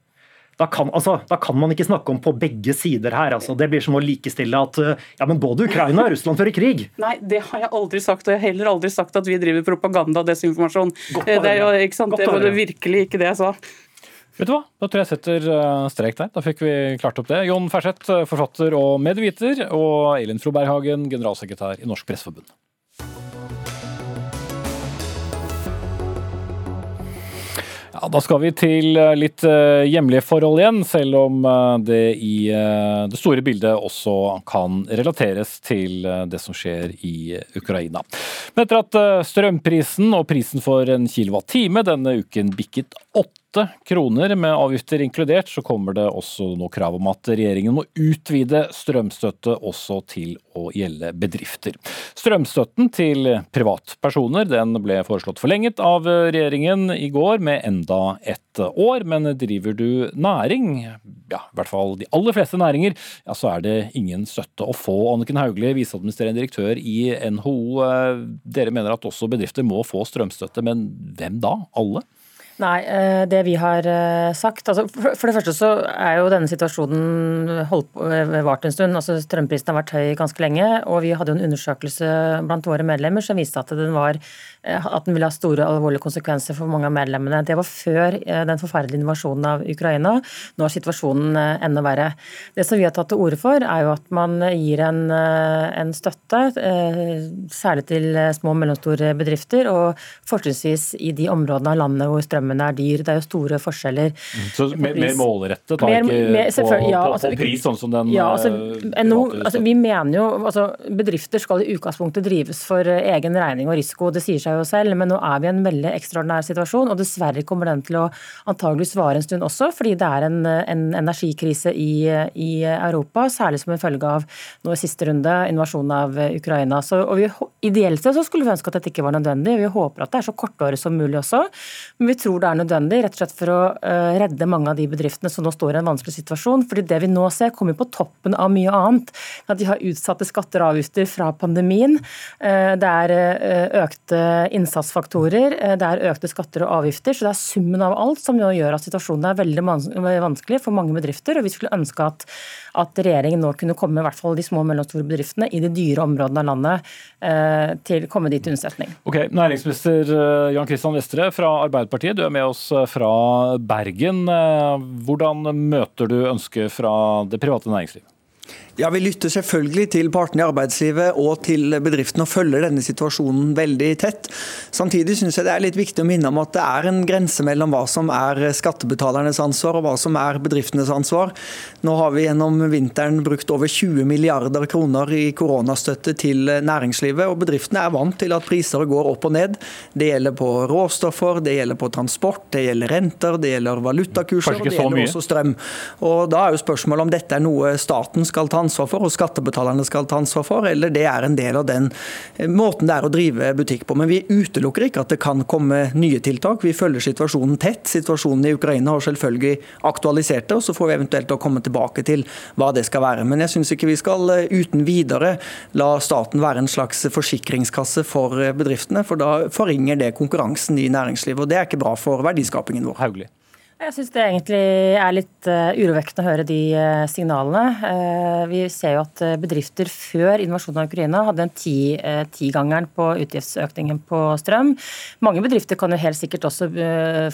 Da kan, altså, da kan, man ikke snakke om på begge sider her. Altså. Det blir som å likestille at ja, men både Ukraina og Russland fører krig. Nei, det har jeg aldri sagt, og jeg har heller aldri sagt at vi driver propaganda og desinformasjon. Det er jo ikke sant, det var det virkelig ikke det jeg sa. Vet du hva, Da tror jeg setter uh, strek der. Da fikk vi klart opp det. Jon Ferseth, forfatter og medviter, og Elin Froberghagen, generalsekretær i Norsk Presseforbund. Da skal vi til eh, litt eh, hjemlige forhold igjen, selv om eh, det i det store bildet også kan relateres til det som skjer i Ukraina. Men etter at strømprisen og prisen for en kilowattime denne uken bikket åtte åtte kroner med avgifter inkludert, så kommer det også noe krav om at regjeringen må utvide strømstøtte også til å gjelde bedrifter. Strømstøtten til privatpersoner den ble foreslått forlenget av regjeringen i går med enda ett år, men driver du næring, ja i hvert fall de aller fleste næringer, ja så er det ingen støtte å få. Anniken Hauglie, viseadministrerende direktør i NHO, dere mener at også bedrifter må få strømstøtte, men hvem da? Alle? Nei, eh, det vi har eh, sagt altså For det første så er jo denne situasjonen holdt eh, vart en stund. altså Strømprisen har vært høy ganske lenge. og Vi hadde jo en undersøkelse blant våre medlemmer som viste at den, var, at den ville ha store alvorlige konsekvenser for mange av medlemmene. Det var før den forferdelige invasjonen av Ukraina. Nå er situasjonen enda verre. Det som vi har tatt til orde for, er jo at man gir en, en støtte, særlig til små og mellomstore bedrifter, og fortrinnsvis i de områdene av landet hvor strøm strømmen er dyr. Det er jo store forskjeller. Mm, så mer, mer målrettet, da, mer, ikke på, ja, altså, på, pris, sånn som den ja, altså, eh, NO, altså, Vi mener jo altså, Bedrifter skal i utgangspunktet drives for eh, egen regning og risiko, det sier seg jo selv, men nå er vi i en veldig ekstraordinær situasjon, og dessverre kommer den til å antageligvis vare en stund også, fordi det er en, en energikrise i, i, Europa, særlig som en følge av nå i siste runde invasjonen av Ukraina. Så, og vi, Ideelt sett så skulle vi ønske at dette ikke var nødvendig, vi håper at det er så kortårig som mulig også, men vi tror tror det er nødvendig, rett og slett for å eh, redde mange av de bedriftene som nå står i en vanskelig situasjon. fordi det vi nå ser, kommer på toppen av mye annet. At de har utsatte skatter og avgifter fra pandemien. Eh, det er eh, økte innsatsfaktorer, det er økte skatter og avgifter. Så det er summen av alt som gjør at situasjonen er veldig vanskelig for mange bedrifter. og vi skulle ønske at, at regjeringen nå kunne komme i hvert fall de små og mellomstore bedriftene i de dyre områdene av landet til komme dit til unnsetning. Ok, Næringsminister Jan Kristian Vestre fra Arbeiderpartiet du er med oss eh, fra Bergen. Eh, hvordan møter du ønsket fra det private næringslivet? Ja, Vi lytter selvfølgelig til partene i arbeidslivet og til bedriftene og følger denne situasjonen veldig tett. Samtidig synes jeg det er litt viktig å minne om at det er en grense mellom hva som er skattebetalernes ansvar og hva som er bedriftenes ansvar. Nå har vi gjennom vinteren brukt over 20 milliarder kroner i koronastøtte til næringslivet, og bedriftene er vant til at priser går opp og ned. Det gjelder på råstoffer, det gjelder på transport, det gjelder renter, det gjelder valutakurser og det gjelder også strøm. Og Da er jo spørsmålet om dette er noe staten skal ta ansvar for, og skattebetalerne skal ta ansvar for, eller det er en del av den eh, måten det er å drive butikk på. Men vi utelukker ikke at det kan komme nye tiltak. Vi følger situasjonen tett. Situasjonen i Ukraina har selvfølgelig aktualisert det, og så får vi eventuelt komme tilbake til hva det skal være. Men jeg syns ikke vi skal eh, uten videre la staten være en slags forsikringskasse for eh, bedriftene, for da forringer det konkurransen i næringslivet, og det er ikke bra for verdiskapingen vår. Hauglie. Jeg syns det egentlig er litt uh, urovekkende å høre de uh, signalene. Uh, vi ser jo at bedrifter før invasjonen av Ukraina hadde en tigangeren ti på utgiftsøkningen på strøm. Mange bedrifter kan jo helt sikkert også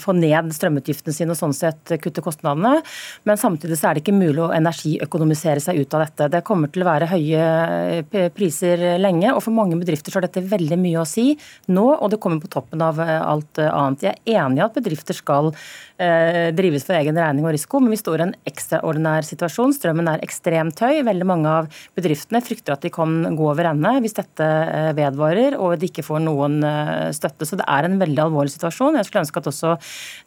få ned strømutgiftene sine og sånn sett kutte kostnadene, men samtidig så er det ikke mulig å energiøkonomisere seg ut av dette. Det kommer til å være høye priser lenge, og for mange bedrifter så har dette veldig mye å si nå, og det kommer på toppen av alt annet. Jeg er enig i at bedrifter skal Eh, drives for egen regning og risiko, men vi står i en ekstraordinær situasjon. Strømmen er ekstremt høy. Veldig mange av bedriftene frykter at de kan gå over ende hvis dette eh, vedvarer og de ikke får noen eh, støtte. Så det er en veldig alvorlig situasjon. Jeg skulle ønske at også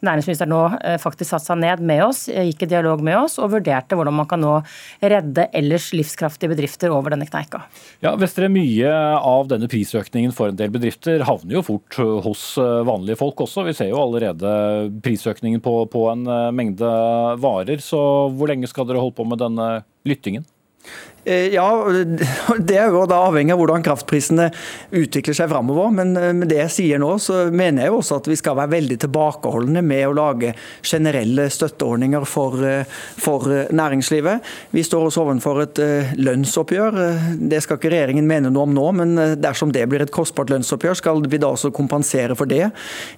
næringsministeren nå faktisk satte seg ned med oss, gikk i dialog med oss og vurderte hvordan man kan nå redde ellers livskraftige bedrifter over denne kneika. Ja, Vestre, Mye av denne prisøkningen for en del bedrifter havner jo fort hos vanlige folk også. Vi ser jo allerede prisøkningen på, på en eh, mengde varer. Så hvor lenge skal dere holde på med denne lyttingen? Eh, ja, Det er jo da avhengig av hvordan kraftprisene utvikler seg framover. Men eh, med det jeg sier nå, så mener jeg jo også at vi skal være veldig tilbakeholdne med å lage generelle støtteordninger for, eh, for næringslivet. Vi står også overfor et lønnsoppgjør. Det skal ikke regjeringen mene noe om nå, men dersom det blir et kostbart lønnsoppgjør, skal vi da også kompensere for det.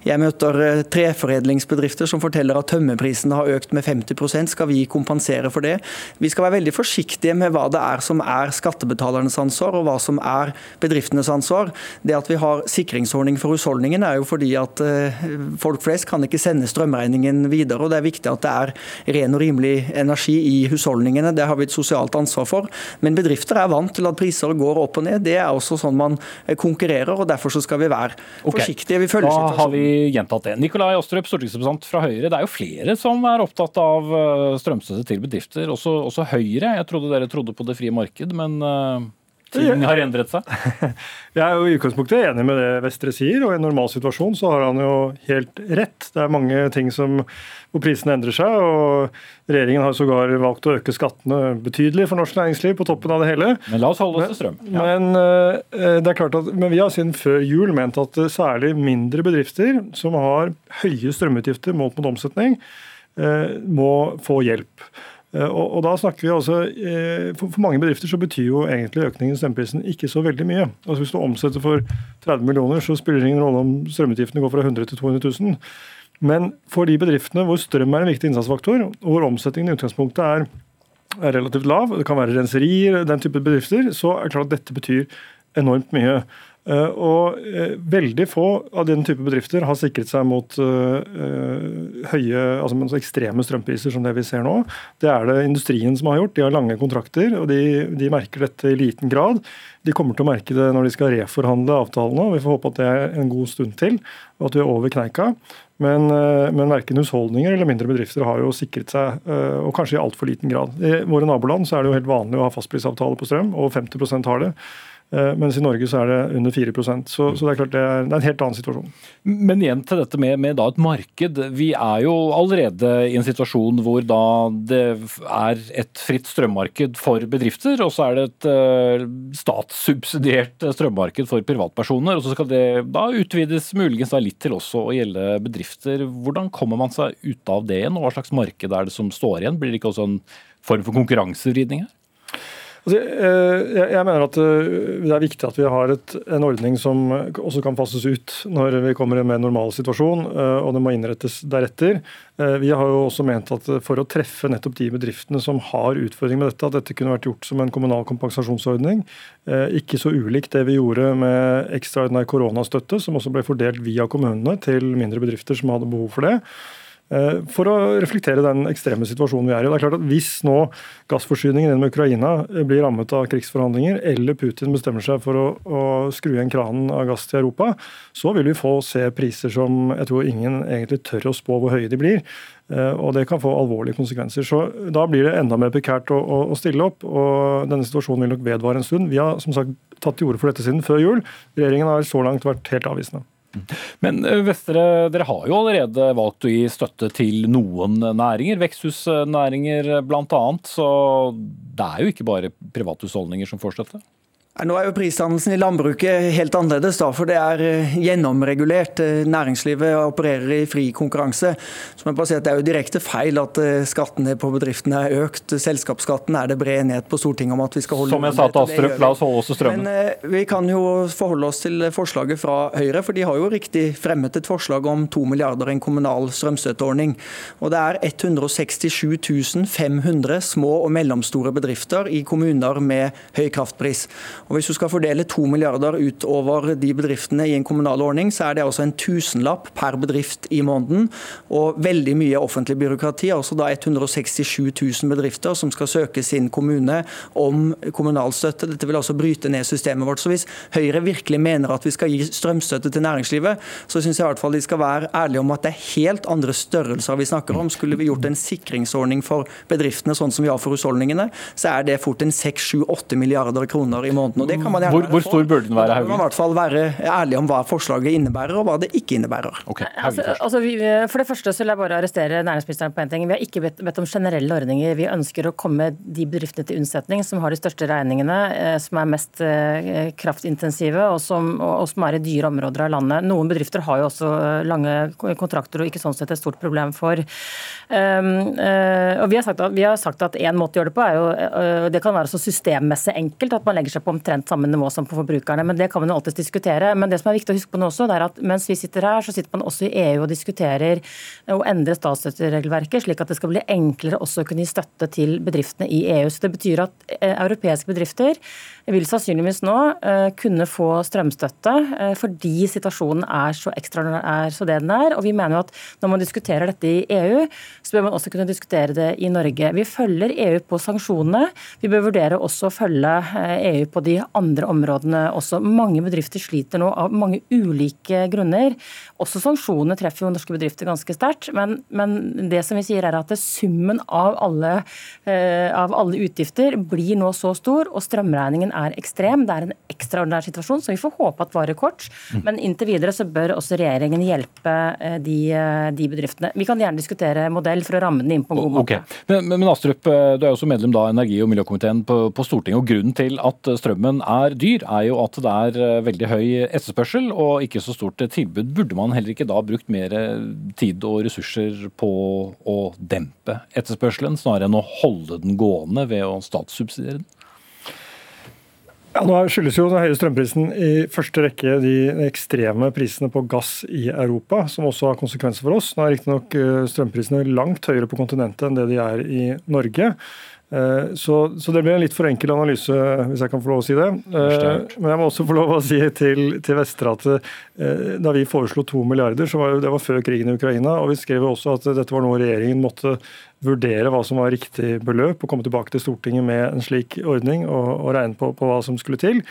Jeg møter treforedlingsbedrifter som forteller at tømmerprisene har økt med 50% Skal vi kompensere for det? Vi skal være veldig forsiktige med hva det er som er skattebetalernes ansvar, og hva som er bedriftenes ansvar. Det at vi har sikringsordning for husholdningen er jo fordi at eh, folk flest kan ikke sende strømregningen videre. og Det er viktig at det er ren og rimelig energi i husholdningene. Det har vi et sosialt ansvar for. Men bedrifter er vant til at priser går opp og ned. Det er også sånn man konkurrerer, og derfor så skal vi være forsiktige. Vi følger situasjonen. da har vi gjentatt det. Nikolai Astrup, stortingsrepresentant fra Høyre. Det er jo flere som er opptatt av eh, strømstøtte til bedrifter, også, også Høyre. Jeg trodde dere trodde på det frie marked, men eh, Ting har endret seg? Jeg er jo i utgangspunktet enig med det Vestre sier, og i en normal situasjon så har han jo helt rett. Det er mange ting som, hvor prisene endrer seg, og regjeringen har sågar valgt å øke skattene betydelig for norsk næringsliv på toppen av det hele. Men la oss holde oss til strøm. Ja. Men, uh, det er klart at, men vi har siden før jul ment at særlig mindre bedrifter som har høye strømutgifter målt mot omsetning, må få hjelp. Eh, og, og, da snakker vi altså, eh, for, for, mange bedrifter så betyr jo egentlig økningen i strømprisen ikke så veldig mye. Altså Hvis du omsetter for 30 millioner, så spiller det ingen rolle om strømutgiftene går fra 100 til 200 000. Men for de bedriftene hvor strøm er en viktig innsatsfaktor, og hvor omsetningen i utgangspunktet er, er relativt lav, det kan være renserier, den type bedrifter, så er det klart at dette betyr enormt mye. Eh, og eh, veldig få av den type bedrifter har sikret seg mot eh, høye, altså ekstreme strømpriser som det vi ser nå. Det er det industrien som har gjort. De har lange kontrakter, og de, de merker dette i liten grad. De kommer til å merke det når de skal reforhandle avtalene, vi får håpe at det er en god stund til, og at vi er over kneika. Men, men verken husholdninger eller mindre bedrifter har jo sikret seg, og kanskje i altfor liten grad. I våre naboland så er det jo helt vanlig å ha fastprisavtale på strøm, og 50% har det. Eh, mens i Norge så er det under 4 så, så det er klart det er, det er, en helt annen situasjon. Men igjen til dette med, med et marked. Vi er jo allerede i en situasjon hvor da det er et fritt strømmarked for bedrifter, og så er det et uh, statssubsidiert strømmarked for privatpersoner. og Så skal det da utvides muligens da litt til også å gjelde bedrifter. Hvordan kommer man seg ut av det igjen, og hva slags marked er det som står igjen? Blir det ikke også en form for konkurransevridning her? Altså, eh, jeg mener at eh, det er viktig at vi har et, en ordning som også kan fases ut når vi kommer i en mer normal situasjon, eh, og det må innrettes deretter. Vi har jo også ment at for å treffe nettopp de bedriftene som har utfordringer med dette, at dette kunne vært gjort som en kommunal kompensasjonsordning. Ikke så ulikt det vi gjorde med ekstraordinær koronastøtte, som også ble fordelt via kommunene til mindre bedrifter som hadde behov for det. Eh, for å reflektere den ekstreme situasjonen vi er i. Det er klart at Hvis nå gassforsyningen gjennom Ukraina blir rammet av krigsforhandlinger, eller Putin bestemmer seg for å, å skru igjen kranen av gass til Europa, så vil vi få se priser som jeg tror ingen egentlig tør å spå hvor høye de blir. Eh, og det kan få alvorlige konsekvenser. Så Da blir det enda mer prekært å, å, å stille opp. og Denne situasjonen vil nok vedvare en stund. Vi har som sagt tatt til orde for dette siden før jul. Regjeringen har så langt vært helt avvisende. Men eh, Vestre, dere har jo allerede valgt å gi støtte til noen næringer, veksthusnæringer bl.a. Så det er jo ikke bare privathusholdninger som får støtte? Nå er jo prisdannelsen i landbruket helt annerledes, da, for det er eh, gjennomregulert. Eh, næringslivet opererer i fri konkurranse. Så jeg bare si at Det er jo direkte feil at eh, skattene på bedriftene er økt. Selskapsskatten er det bred enighet på Stortinget om at vi skal holde Som jeg sa til Astrup, la oss holde oss til strømmen. Men vi kan jo forholde oss til forslaget fra Høyre, for de har jo riktig fremmet et forslag om 2 milliarder i en kommunal strømstøtteordning. Og det er 167 500 små og mellomstore bedrifter i kommuner med høy kraftpris. Og Hvis du skal fordele to milliarder utover de bedriftene i en kommunal ordning, så er det altså en tusenlapp per bedrift i måneden. Og veldig mye offentlig byråkrati, altså da 167 000 bedrifter som skal søke sin kommune om kommunal støtte. Dette vil altså bryte ned systemet vårt. Så hvis Høyre virkelig mener at vi skal gi strømstøtte til næringslivet, så syns jeg i hvert fall de skal være ærlige om at det er helt andre størrelser vi snakker om. Skulle vi gjort en sikringsordning for bedriftene sånn som vi har for husholdningene, så er det fort en 6-7-8 milliarder kroner i måneden måten. og det kan man gjerne hvor, hvor stor burde den være? Haugen? Man må i hvert fall være ærlig om hva forslaget innebærer, og hva det ikke innebærer. Okay, altså, altså vi, for det første så vil jeg bare arrestere næringsministeren på en ting. Vi har ikke bedt, bedt, om generelle ordninger. Vi ønsker å komme de bedriftene til unnsetning som har de største regningene, eh, som er mest eh, kraftintensive og som, og, og som er i dyre områder av landet. Noen bedrifter har jo også eh, lange kontrakter og ikke sånn sett et stort problem for. Um, uh, og vi har sagt at, vi har sagt at en måte å gjøre det på er jo, uh, det kan være så systemmessig enkelt at man legger seg på omtrent samme nivå som på forbrukerne. Men det kan man jo alltid diskutere. Men det som er viktig å huske på nå også, det er at mens vi sitter her, så sitter man også i EU og diskuterer å endre statsstøtteregelverket, slik at det skal bli enklere også å kunne gi støtte til bedriftene i EU. Så det betyr at eh, europeiske bedrifter vil sannsynligvis nå uh, kunne få strømstøtte uh, fordi situasjonen er så ekstraordinær så det den er. Og vi mener jo at når man diskuterer dette i EU, så bør man også kunne diskutere det i Norge. Vi følger EU på sanksjonene. Vi bør vurdere også å følge EU på de andre områdene også. Mange bedrifter sliter nå av mange ulike grunner. Også sanksjonene treffer jo norske bedrifter ganske sterkt. Men, men, det som vi sier er at summen av alle, uh, av alle utgifter blir nå så stor, og strømregningen er ekstrem. Det er en ekstraordinær situasjon så vi får håpe at varer kort. Mm. Men inntil videre så bør også regjeringen hjelpe eh, de, eh, de, bedriftene. Vi kan gjerne diskutere modell for å ramme den inn på en god måte. Okay. Men, men, Astrup, eh, du er jo også medlem da energi- og miljøkomiteen på, på, Stortinget. og Grunnen til at strømmen er dyr, er jo at det er veldig høy etterspørsel og ikke så stort tilbud. Burde man heller ikke da brukt mer tid og ressurser på å dempe etterspørselen, snarere enn å holde den gående ved å statssubsidiere den? Ja, nå skyldes jo den høye strømprisen i første rekke de ekstreme prisene på gass i Europa, som også har konsekvenser for oss. Nå er riktignok eh, strømprisene langt høyere på kontinentet enn det de er i Norge. Eh, så, så, det blir en litt for enkel analyse, hvis jeg kan få lov å si det. Eh, men jeg må også få lov å si til, til Vestre at eh, da vi foreslo to milliarder, så var det var før krigen i Ukraina. Og vi skrev også at dette var noe regjeringen måtte vurdere hva som var riktig beløp, og komme tilbake til Stortinget med en slik ordning og, og regne på, på hva som skulle til.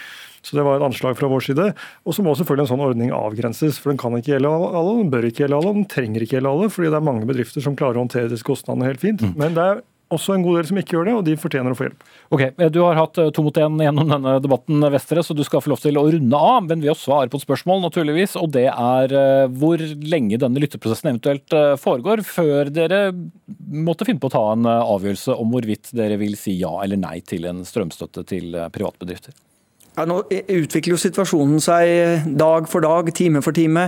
Så det var et anslag fra vår side. Og så må selvfølgelig en sånn ordning avgrenses. For den kan ikke gjelde alle, den bør ikke gjelde alle, den trenger ikke gjelde alle. fordi det er mange bedrifter som klarer å håndtere disse kostnadene helt fint. Mm. Men det er også en god del som ikke gjør det, og de fortjener å få hjelp. Ok, eh, Du har hatt eh, to mot én gjennom denne debatten, Vestre, så du skal få lov til å runde av. Men vi har svar på et spørsmål, naturligvis, og det er eh, hvor lenge denne lytteprosessen eventuelt foregår, før dere måtte finne på å ta en avgjørelse om hvorvidt dere vil si ja eller nei til en strømstøtte til privatbedrifter. Ja, nå utvikler jo situasjonen seg dag for dag, time for time.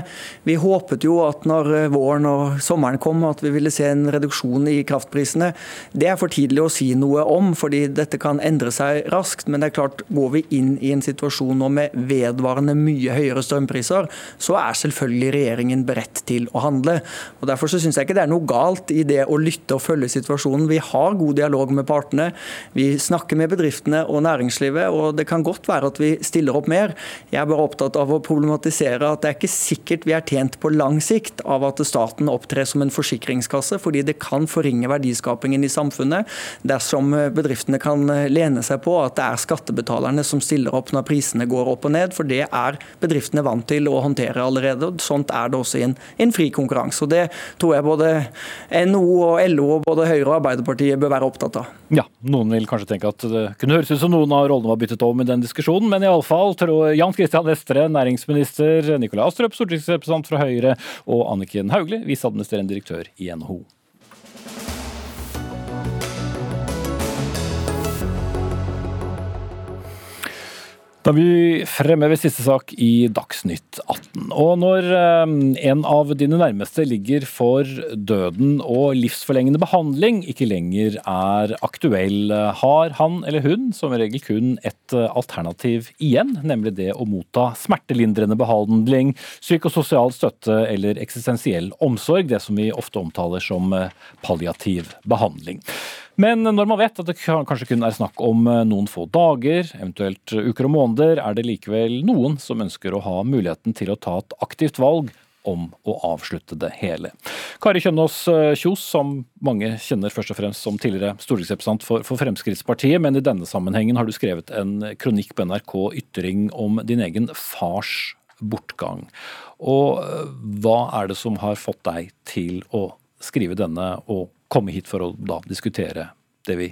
Vi håpet jo at når våren og sommeren kom at vi ville se en reduksjon i kraftprisene. Det er for tidlig å si noe om, fordi dette kan endre seg raskt. Men det er klart, går vi inn i en situasjon nå med vedvarende mye høyere strømpriser, så er selvfølgelig regjeringen beredt til å handle. Og Derfor så syns jeg ikke det er noe galt i det å lytte og følge situasjonen. Vi har god dialog med partene. Vi snakker med bedriftene og næringslivet, og det kan godt være at vi stiller opp mer. Jeg er bare opptatt av å problematisere at det er ikke sikkert vi er tjent på lang sikt av at staten opptrer som en forsikringskasse, fordi det kan forringe verdiskapingen i samfunnet dersom bedriftene kan lene seg på at det er skattebetalerne som stiller opp når prisene går opp og ned, for det er bedriftene vant til å håndtere allerede. og Sånt er det også i en, en fri konkurranse. og Det tror jeg både NHO og LO og både Høyre og Arbeiderpartiet bør være opptatt av. Ja, noen vil kanskje tenke at det kunne høres ut som noen av rollene var byttet om i den diskusjonen, men iallfall Jan Christian Vestre, næringsminister, Nikolai Astrup, stortingsrepresentant fra Høyre, og Anniken Hauglie, viseadministrerende direktør i NHO. Da vi fremhever siste sak i Dagsnytt 18. Og når eh, en av dine nærmeste ligger for døden og livsforlengende behandling ikke lenger er aktuell, har han eller hun som regel kun et alternativ igjen, nemlig det å motta smertelindrende behandling, psykososial støtte eller eksistensiell omsorg, det som vi ofte omtaler som palliativ behandling. Men når man vet at det kanskje kun er snakk om eh, noen få dager, eventuelt uker og måneder, er det likevel noen som ønsker å ha muligheten til å ta et aktivt valg om å avslutte det hele. Kari Kjønaas eh, Kjos, som mange kjenner først og fremst som tidligere stortingsrepresentant for, for, Fremskrittspartiet, men i denne sammenhengen har du skrevet en kronikk på NRK Ytring om din egen fars bortgang. Og eh, hva er det som har fått deg til å skrive denne og komme hit for å da diskutere det vi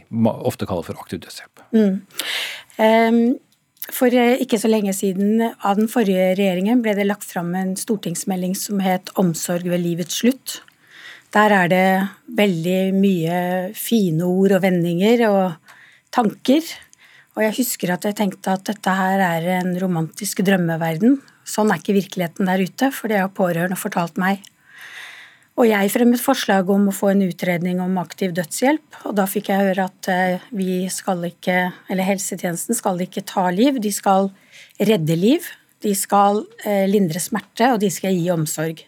ofte kaller for aktiv dødshjelp. Mm. For eh, ikke så lenge siden av den forrige regjeringen ble det lagt fram en stortingsmelding som het 'Omsorg ved livets slutt'. Der er det veldig mye fine ord og vendinger og tanker. Og jeg husker at jeg tenkte at dette her er en romantisk drømmeverden. Sånn er ikke virkeligheten der ute, for det har pårørende fortalt meg. Og jeg fremmet forslag om å få en utredning om aktiv dødshjelp, og da fikk jeg høre at eh, vi skal ikke, eller helsetjenesten skal ikke ta liv, de skal redde liv. De skal eh, lindre smerte, og de skal gi omsorg.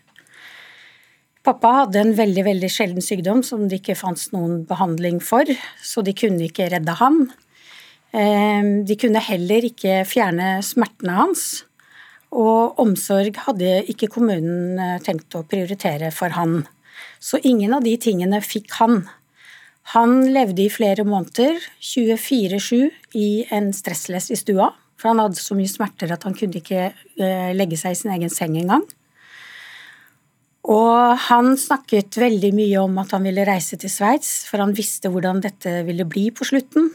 Pappa hadde en veldig veldig sjelden sykdom som det ikke fantes noen behandling for, så de kunne ikke redde ham. Eh, de kunne heller ikke fjerne smertene hans. Og omsorg hadde ikke kommunen eh, tenkt å prioritere for han. Så ingen av de tingene fikk han. Han levde i flere måneder, 24-7, i en stressless i stua. For han hadde så mye smerter at han kunne ikke eh, legge seg i sin egen seng engang. Og han snakket veldig mye om at han ville reise til Sveits, for han visste hvordan dette ville bli på slutten.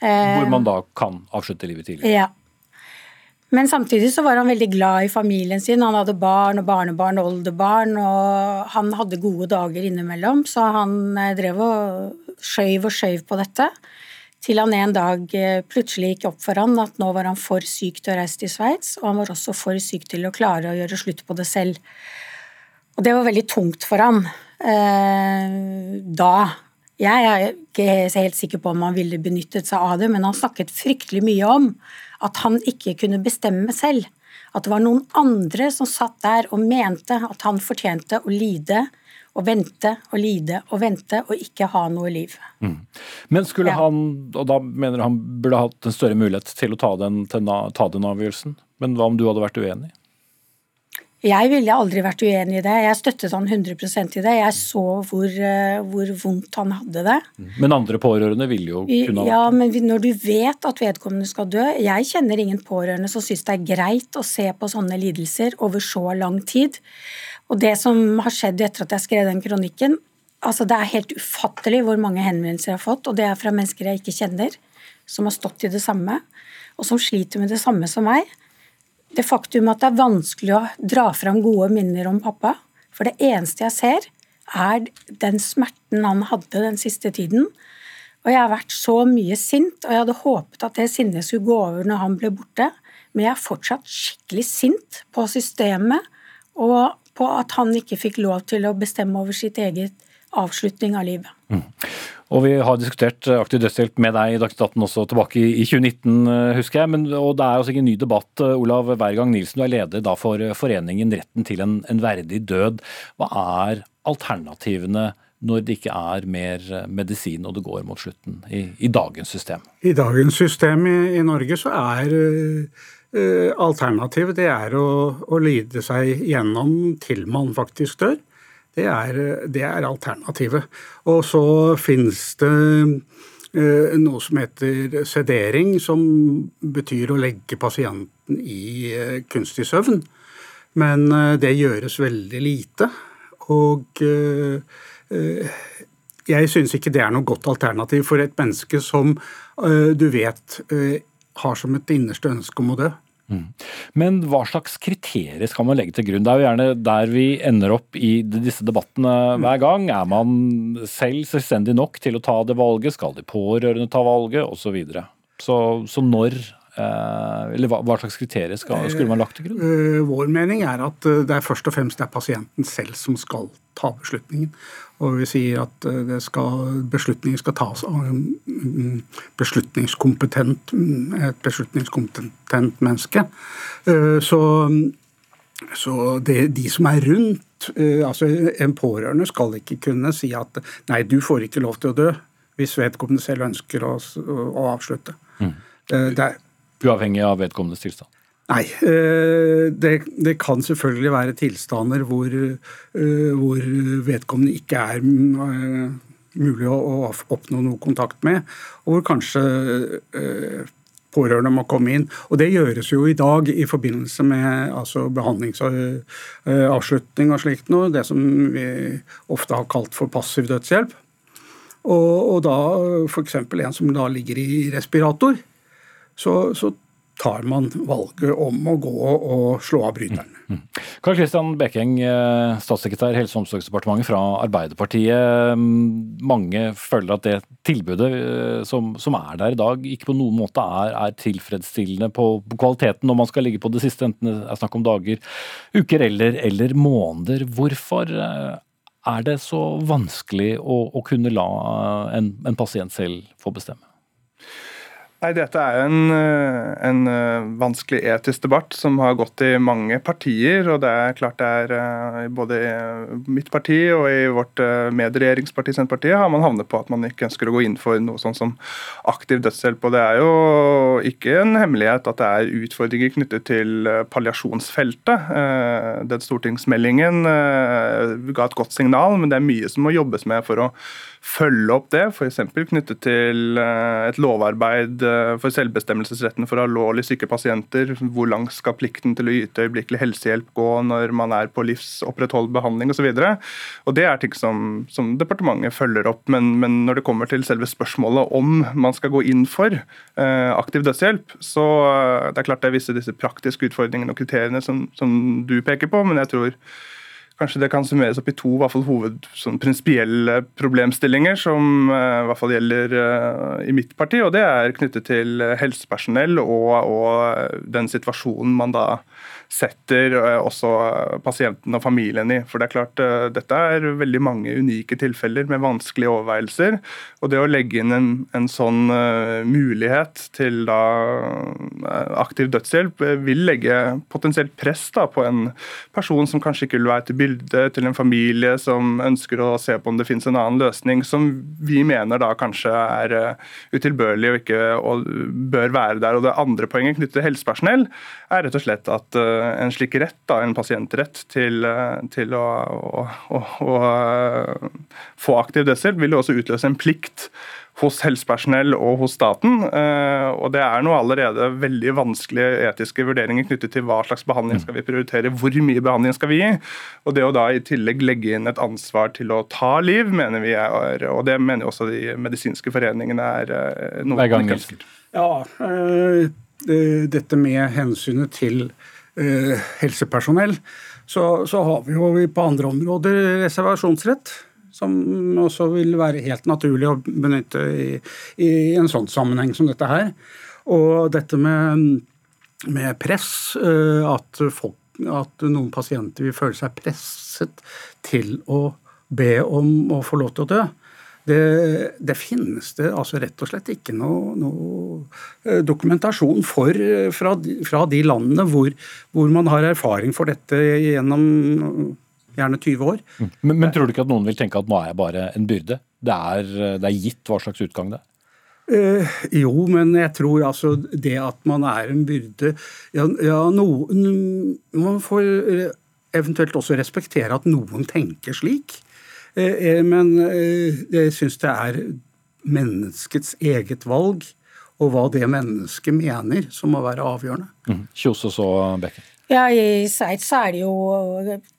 Hvor man da kan avslutte livet tidlig. Ja. Men samtidig så var han veldig glad i familien sin. Han hadde barn og barnebarn og oldebarn, og han hadde gode dager innimellom, så han eh, drev og skjøv og skjøv på dette. Til han en dag eh, plutselig gikk opp for han at nå var han for syk til å reise til Sveits, og han var også for syk til å klare å gjøre slutt på det selv. Og det var veldig tungt for han eh, da. Jeg er ikke helt sikker på om han ville benyttet seg av det, men han snakket fryktelig mye om at han ikke kunne bestemme selv. At det var noen andre som satt der og mente at han fortjente å lide og vente og lide og vente og ikke ha noe liv. Mm. Men skulle Ja. han, og da mener han burde hatt en større mulighet til å ta den, til na- ta den avgjørelsen, men hva om du hadde vært uenig? Jeg ville aldri vært uenig i det. Jeg støttet han 100% i det. Jeg så hvor, eh, hvor vondt han hadde det. Men andre pårørende ville jo kunne ha Ja, men når du vet at vedkommende skal dø Jeg kjenner ingen pårørende som syns det er greit å se på sånne lidelser over så lang tid. Og det som har skjedd etter at jeg skrev den kronikken altså Det er helt ufattelig hvor mange henvendelser jeg har fått, og det er fra mennesker jeg ikke kjenner, som har stått i det samme, og som sliter med det samme som meg. Det faktum at det er vanskelig å dra fram gode minner om pappa, for det eneste jeg ser, er den smerten han hadde den siste tiden. Og jeg har vært så mye sint, og jeg hadde håpet at det sinnet skulle gå over når han ble borte, men jeg er fortsatt skikkelig sint på systemet og på at han ikke fikk lov til å bestemme over sitt eget avslutning av livet. Og vi har diskutert eh, aktiv dødshjelp med deg i Dagsnytt 18 også tilbake i i 2019, eh, husker jeg. Men, og det er altså ikke en ny debatt. eh, Olav Wergang Nilsen, du er leder da for foreningen Retten til en, en verdig død. Hva er alternativene når det ikke er mer medisin og det går mot slutten i, i dagens system? I dagens system i, i Norge så er uh, alternativet det er å, å lide seg gjennom til man faktisk dør. Det er, eh, det er alternativet. Og så finnes det uh, noe som heter sedering, som betyr å legge pasienten i uh, kunstig søvn. Men uh, det gjøres veldig lite. Og jeg syns ikke det er noe godt alternativ for et menneske som du vet har som et innerste ønske om å dø. Men hva slags kriterier skal man legge til grunn? Det er jo gjerne der vi ender opp i disse debattene hver gang. Er man selv selvstendig nok til å ta det valget? Skal de pårørende ta valget? Osv. Så, så Så når Eller hva, hva slags kriterier skal, skulle man lagt til grunn? Øh, Vår mening er at det er først og fremst det er pasienten selv som skal ta beslutningen. Og vi sier at det skal, beslutningen skal tas av en beslutningskompetent, et beslutningskompetent menneske. Så, så det, de som er rundt, altså en pårørende skal ikke kunne si at nei, du får ikke lov til å dø, hvis vedkommende selv ønsker å, å avslutte. Mm. Det er, Uavhengig av vedkommendes tilstand. Nei, eh, det, det kan selvfølgelig være tilstander hvor, eh, hvor vedkommende ikke er eh, mulig å, oppnå noe kontakt med, og hvor kanskje pårørende må komme inn. Og det gjøres jo i dag i forbindelse med altså, behandlingsavslutning og slikt noe, det som vi ofte har kalt for passiv dødshjelp. Og, og da f.eks. en som da ligger i respirator, så, så tar man valget om å gå og slå av bryteren. Karl Kristian Bekeng, eh, statssekretær i Helse- og omsorgsdepartementet fra Arbeiderpartiet. Mm, Mange føler at det tilbudet eh, som, som er der i dag, ikke på noen måte er, er tilfredsstillende på, på kvaliteten når man skal ligge på det siste, enten det er snakk om dager, uker eller, eller måneder. Hvorfor eh, Er det så vanskelig å, å kunne la en, en pasient selv få bestemme? Nei, Dette er en, eh, en, eh, vanskelig etisk debatt som har gått i mange partier. og det er klart det er eh, Både i mitt parti og i vårt medregjeringsparti Senterpartiet har man havnet på at man ikke ønsker å gå inn for noe sånn som aktiv dødshjelp. og Det er jo ikke en hemmelighet at det er utfordringer knyttet til palliasjonsfeltet. Den stortingsmeldingen ga et godt signal, men det er mye som må jobbes med for å følge opp det, f.eks. knyttet til et lovarbeid for selvbestemmelsesretten for alvorlig syke pasienter. Hvor langt skal plikten til å yte øyeblikkelig helsehjelp gå når man er på livsopprettholdt behandling osv. Det er ting som, som, departementet følger opp. Men, men, når det kommer til selve spørsmålet om man skal gå inn for eh, aktiv dødshjelp, så eh, det er klart det er visse disse praktiske utfordringene og kriteriene som, som du peker på, men jeg tror Kanskje det kan summeres opp i to hvert fall, hoved sånn, prinsipielle problemstillinger som uh, i hvert fall gjelder uh, i mitt parti. og Det er knyttet til helsepersonell og, og den situasjonen man da setter eh, også pasienten og familien i. For det er klart, eh, Dette er veldig mange unike tilfeller med vanskelige overveielser. og Det å legge inn en, en sånn mulighet til da aktiv dødshjelp vil legge potensielt press da på en person som kanskje ikke vil være til bilde, til en familie som ønsker å se på om det finnes en annen løsning, som vi mener da kanskje er utilbørlig og ikke og bør være der. Og Det andre poenget knyttet til helsepersonell er rett og slett at en slik rett, da, en pasientrett til, eh, til å, å, å, å, eh, få aktiv dødshjelp, vil jo også utløse en plikt hos helsepersonell og hos staten. Eh, og Det er nå allerede veldig vanskelige etiske vurderinger knyttet til hva slags behandling skal vi prioritere, hvor mye behandling skal vi gi. Og Det å da i tillegg legge inn et ansvar til å ta liv, mener vi er, og det mener også de medisinske foreningene er noe man ikke ønsker. Ja, dette med hensynet til Eh, helsepersonell, så, så, har vi jo på andre områder reservasjonsrett. Som også vil være helt naturlig å benytte i, i en sånn sammenheng som dette her. Og dette med, med press, eh, at, folk, at noen pasienter vil føle seg presset til å be om å få lov til å dø. Det, det, finnes det altså rett og slett ikke noe, noe eh, dokumentasjon for fra fra, fra, de landene hvor, hvor, man har erfaring for dette gjennom gjerne 20 år. Mm. Men, men, tror du ikke at noen vil tenke at nå er jeg bare en byrde? Det er, det er gitt hva slags utgang det er? Eh, jo, men jeg tror altså det at man er en byrde ja, ja, noen Man får eh, eventuelt også respektere at noen tenker slik. Eh, eh, men eh, jeg syns det er menneskets eget valg og hva det mennesket mener, som må være avgjørende. Mm. Kjos og så Becker. Ja, I Sveits er det jo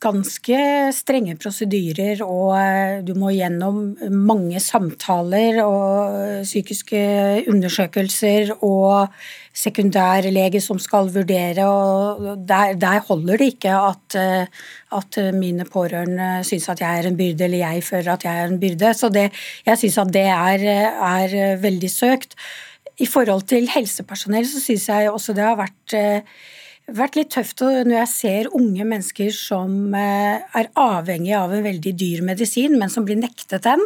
ganske strenge prosedyrer, og du må gjennom mange samtaler og psykiske undersøkelser og sekundærlege som skal vurdere. og Der, der holder det ikke at, at mine pårørende syns at jeg er en byrde, eller jeg føler at jeg er en byrde. Så det, jeg syns at det er, er veldig søkt. I forhold til helsepersonell så syns jeg også det har vært vært litt tøft når jeg ser unge mennesker som eh, er avhengige av en veldig dyr medisin, men som blir nektet den.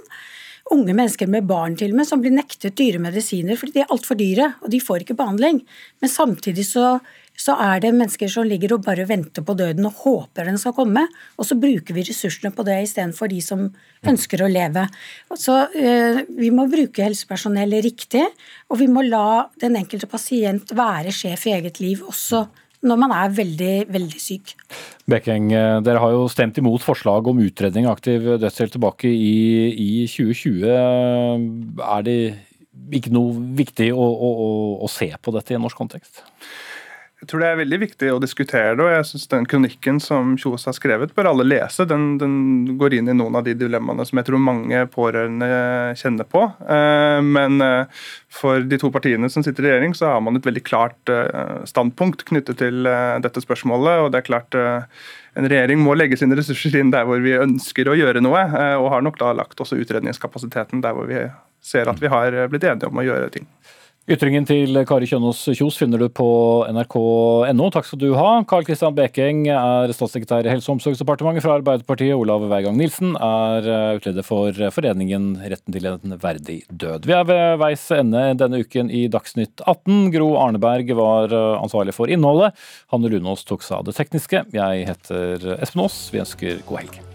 Unge mennesker med barn til og med som blir nektet dyre medisiner fordi de er altfor dyre og de får ikke behandling. Men samtidig så, så, er det mennesker som ligger og bare venter på døden og håper den skal komme. Og så bruker vi ressursene på det istedenfor de som ønsker å leve. Så øh, Vi må bruke helsepersonellet riktig, og vi må la den enkelte pasient være sjef i eget liv også når man er veldig, veldig syk. Bekeng, eh, dere har jo stemt imot forslag om utredning av aktiv dødshjelp tilbake i, i, 2020. Er det ikke noe viktig å, å, å se på dette i en norsk kontekst? Jeg tror det er veldig viktig å diskutere det. og jeg synes Den kronikken som Kjos har skrevet, bør alle lese. Den, den, går inn i noen av de dilemmaene som jeg tror mange pårørende kjenner på. Eh, men eh, for de to partiene som sitter i regjering, så har man et veldig klart eh, standpunkt knyttet til dette spørsmålet. og det er klart en regjering må legge sine ressurser inn der hvor vi ønsker å gjøre noe, og har nok da lagt også utredningskapasiteten der hvor vi ser at vi har blitt enige om å gjøre ting. Ytringen til Kari Kjønaas Kjos finner du på nrk.no. Takk skal du ha. Karl Kristian Bekeng er statssekretær i Helse- og omsorgsdepartementet fra Arbeiderpartiet. Olav Weigang Nilsen er eh, utleder for foreningen Retten til en verdig død. Vi er ved veis ende denne uken i Dagsnytt 18. Gro Arneberg var eh, ansvarlig for innholdet. Hanne Lunås tok seg av det tekniske. Jeg heter Espen Aas. Vi ønsker god helg.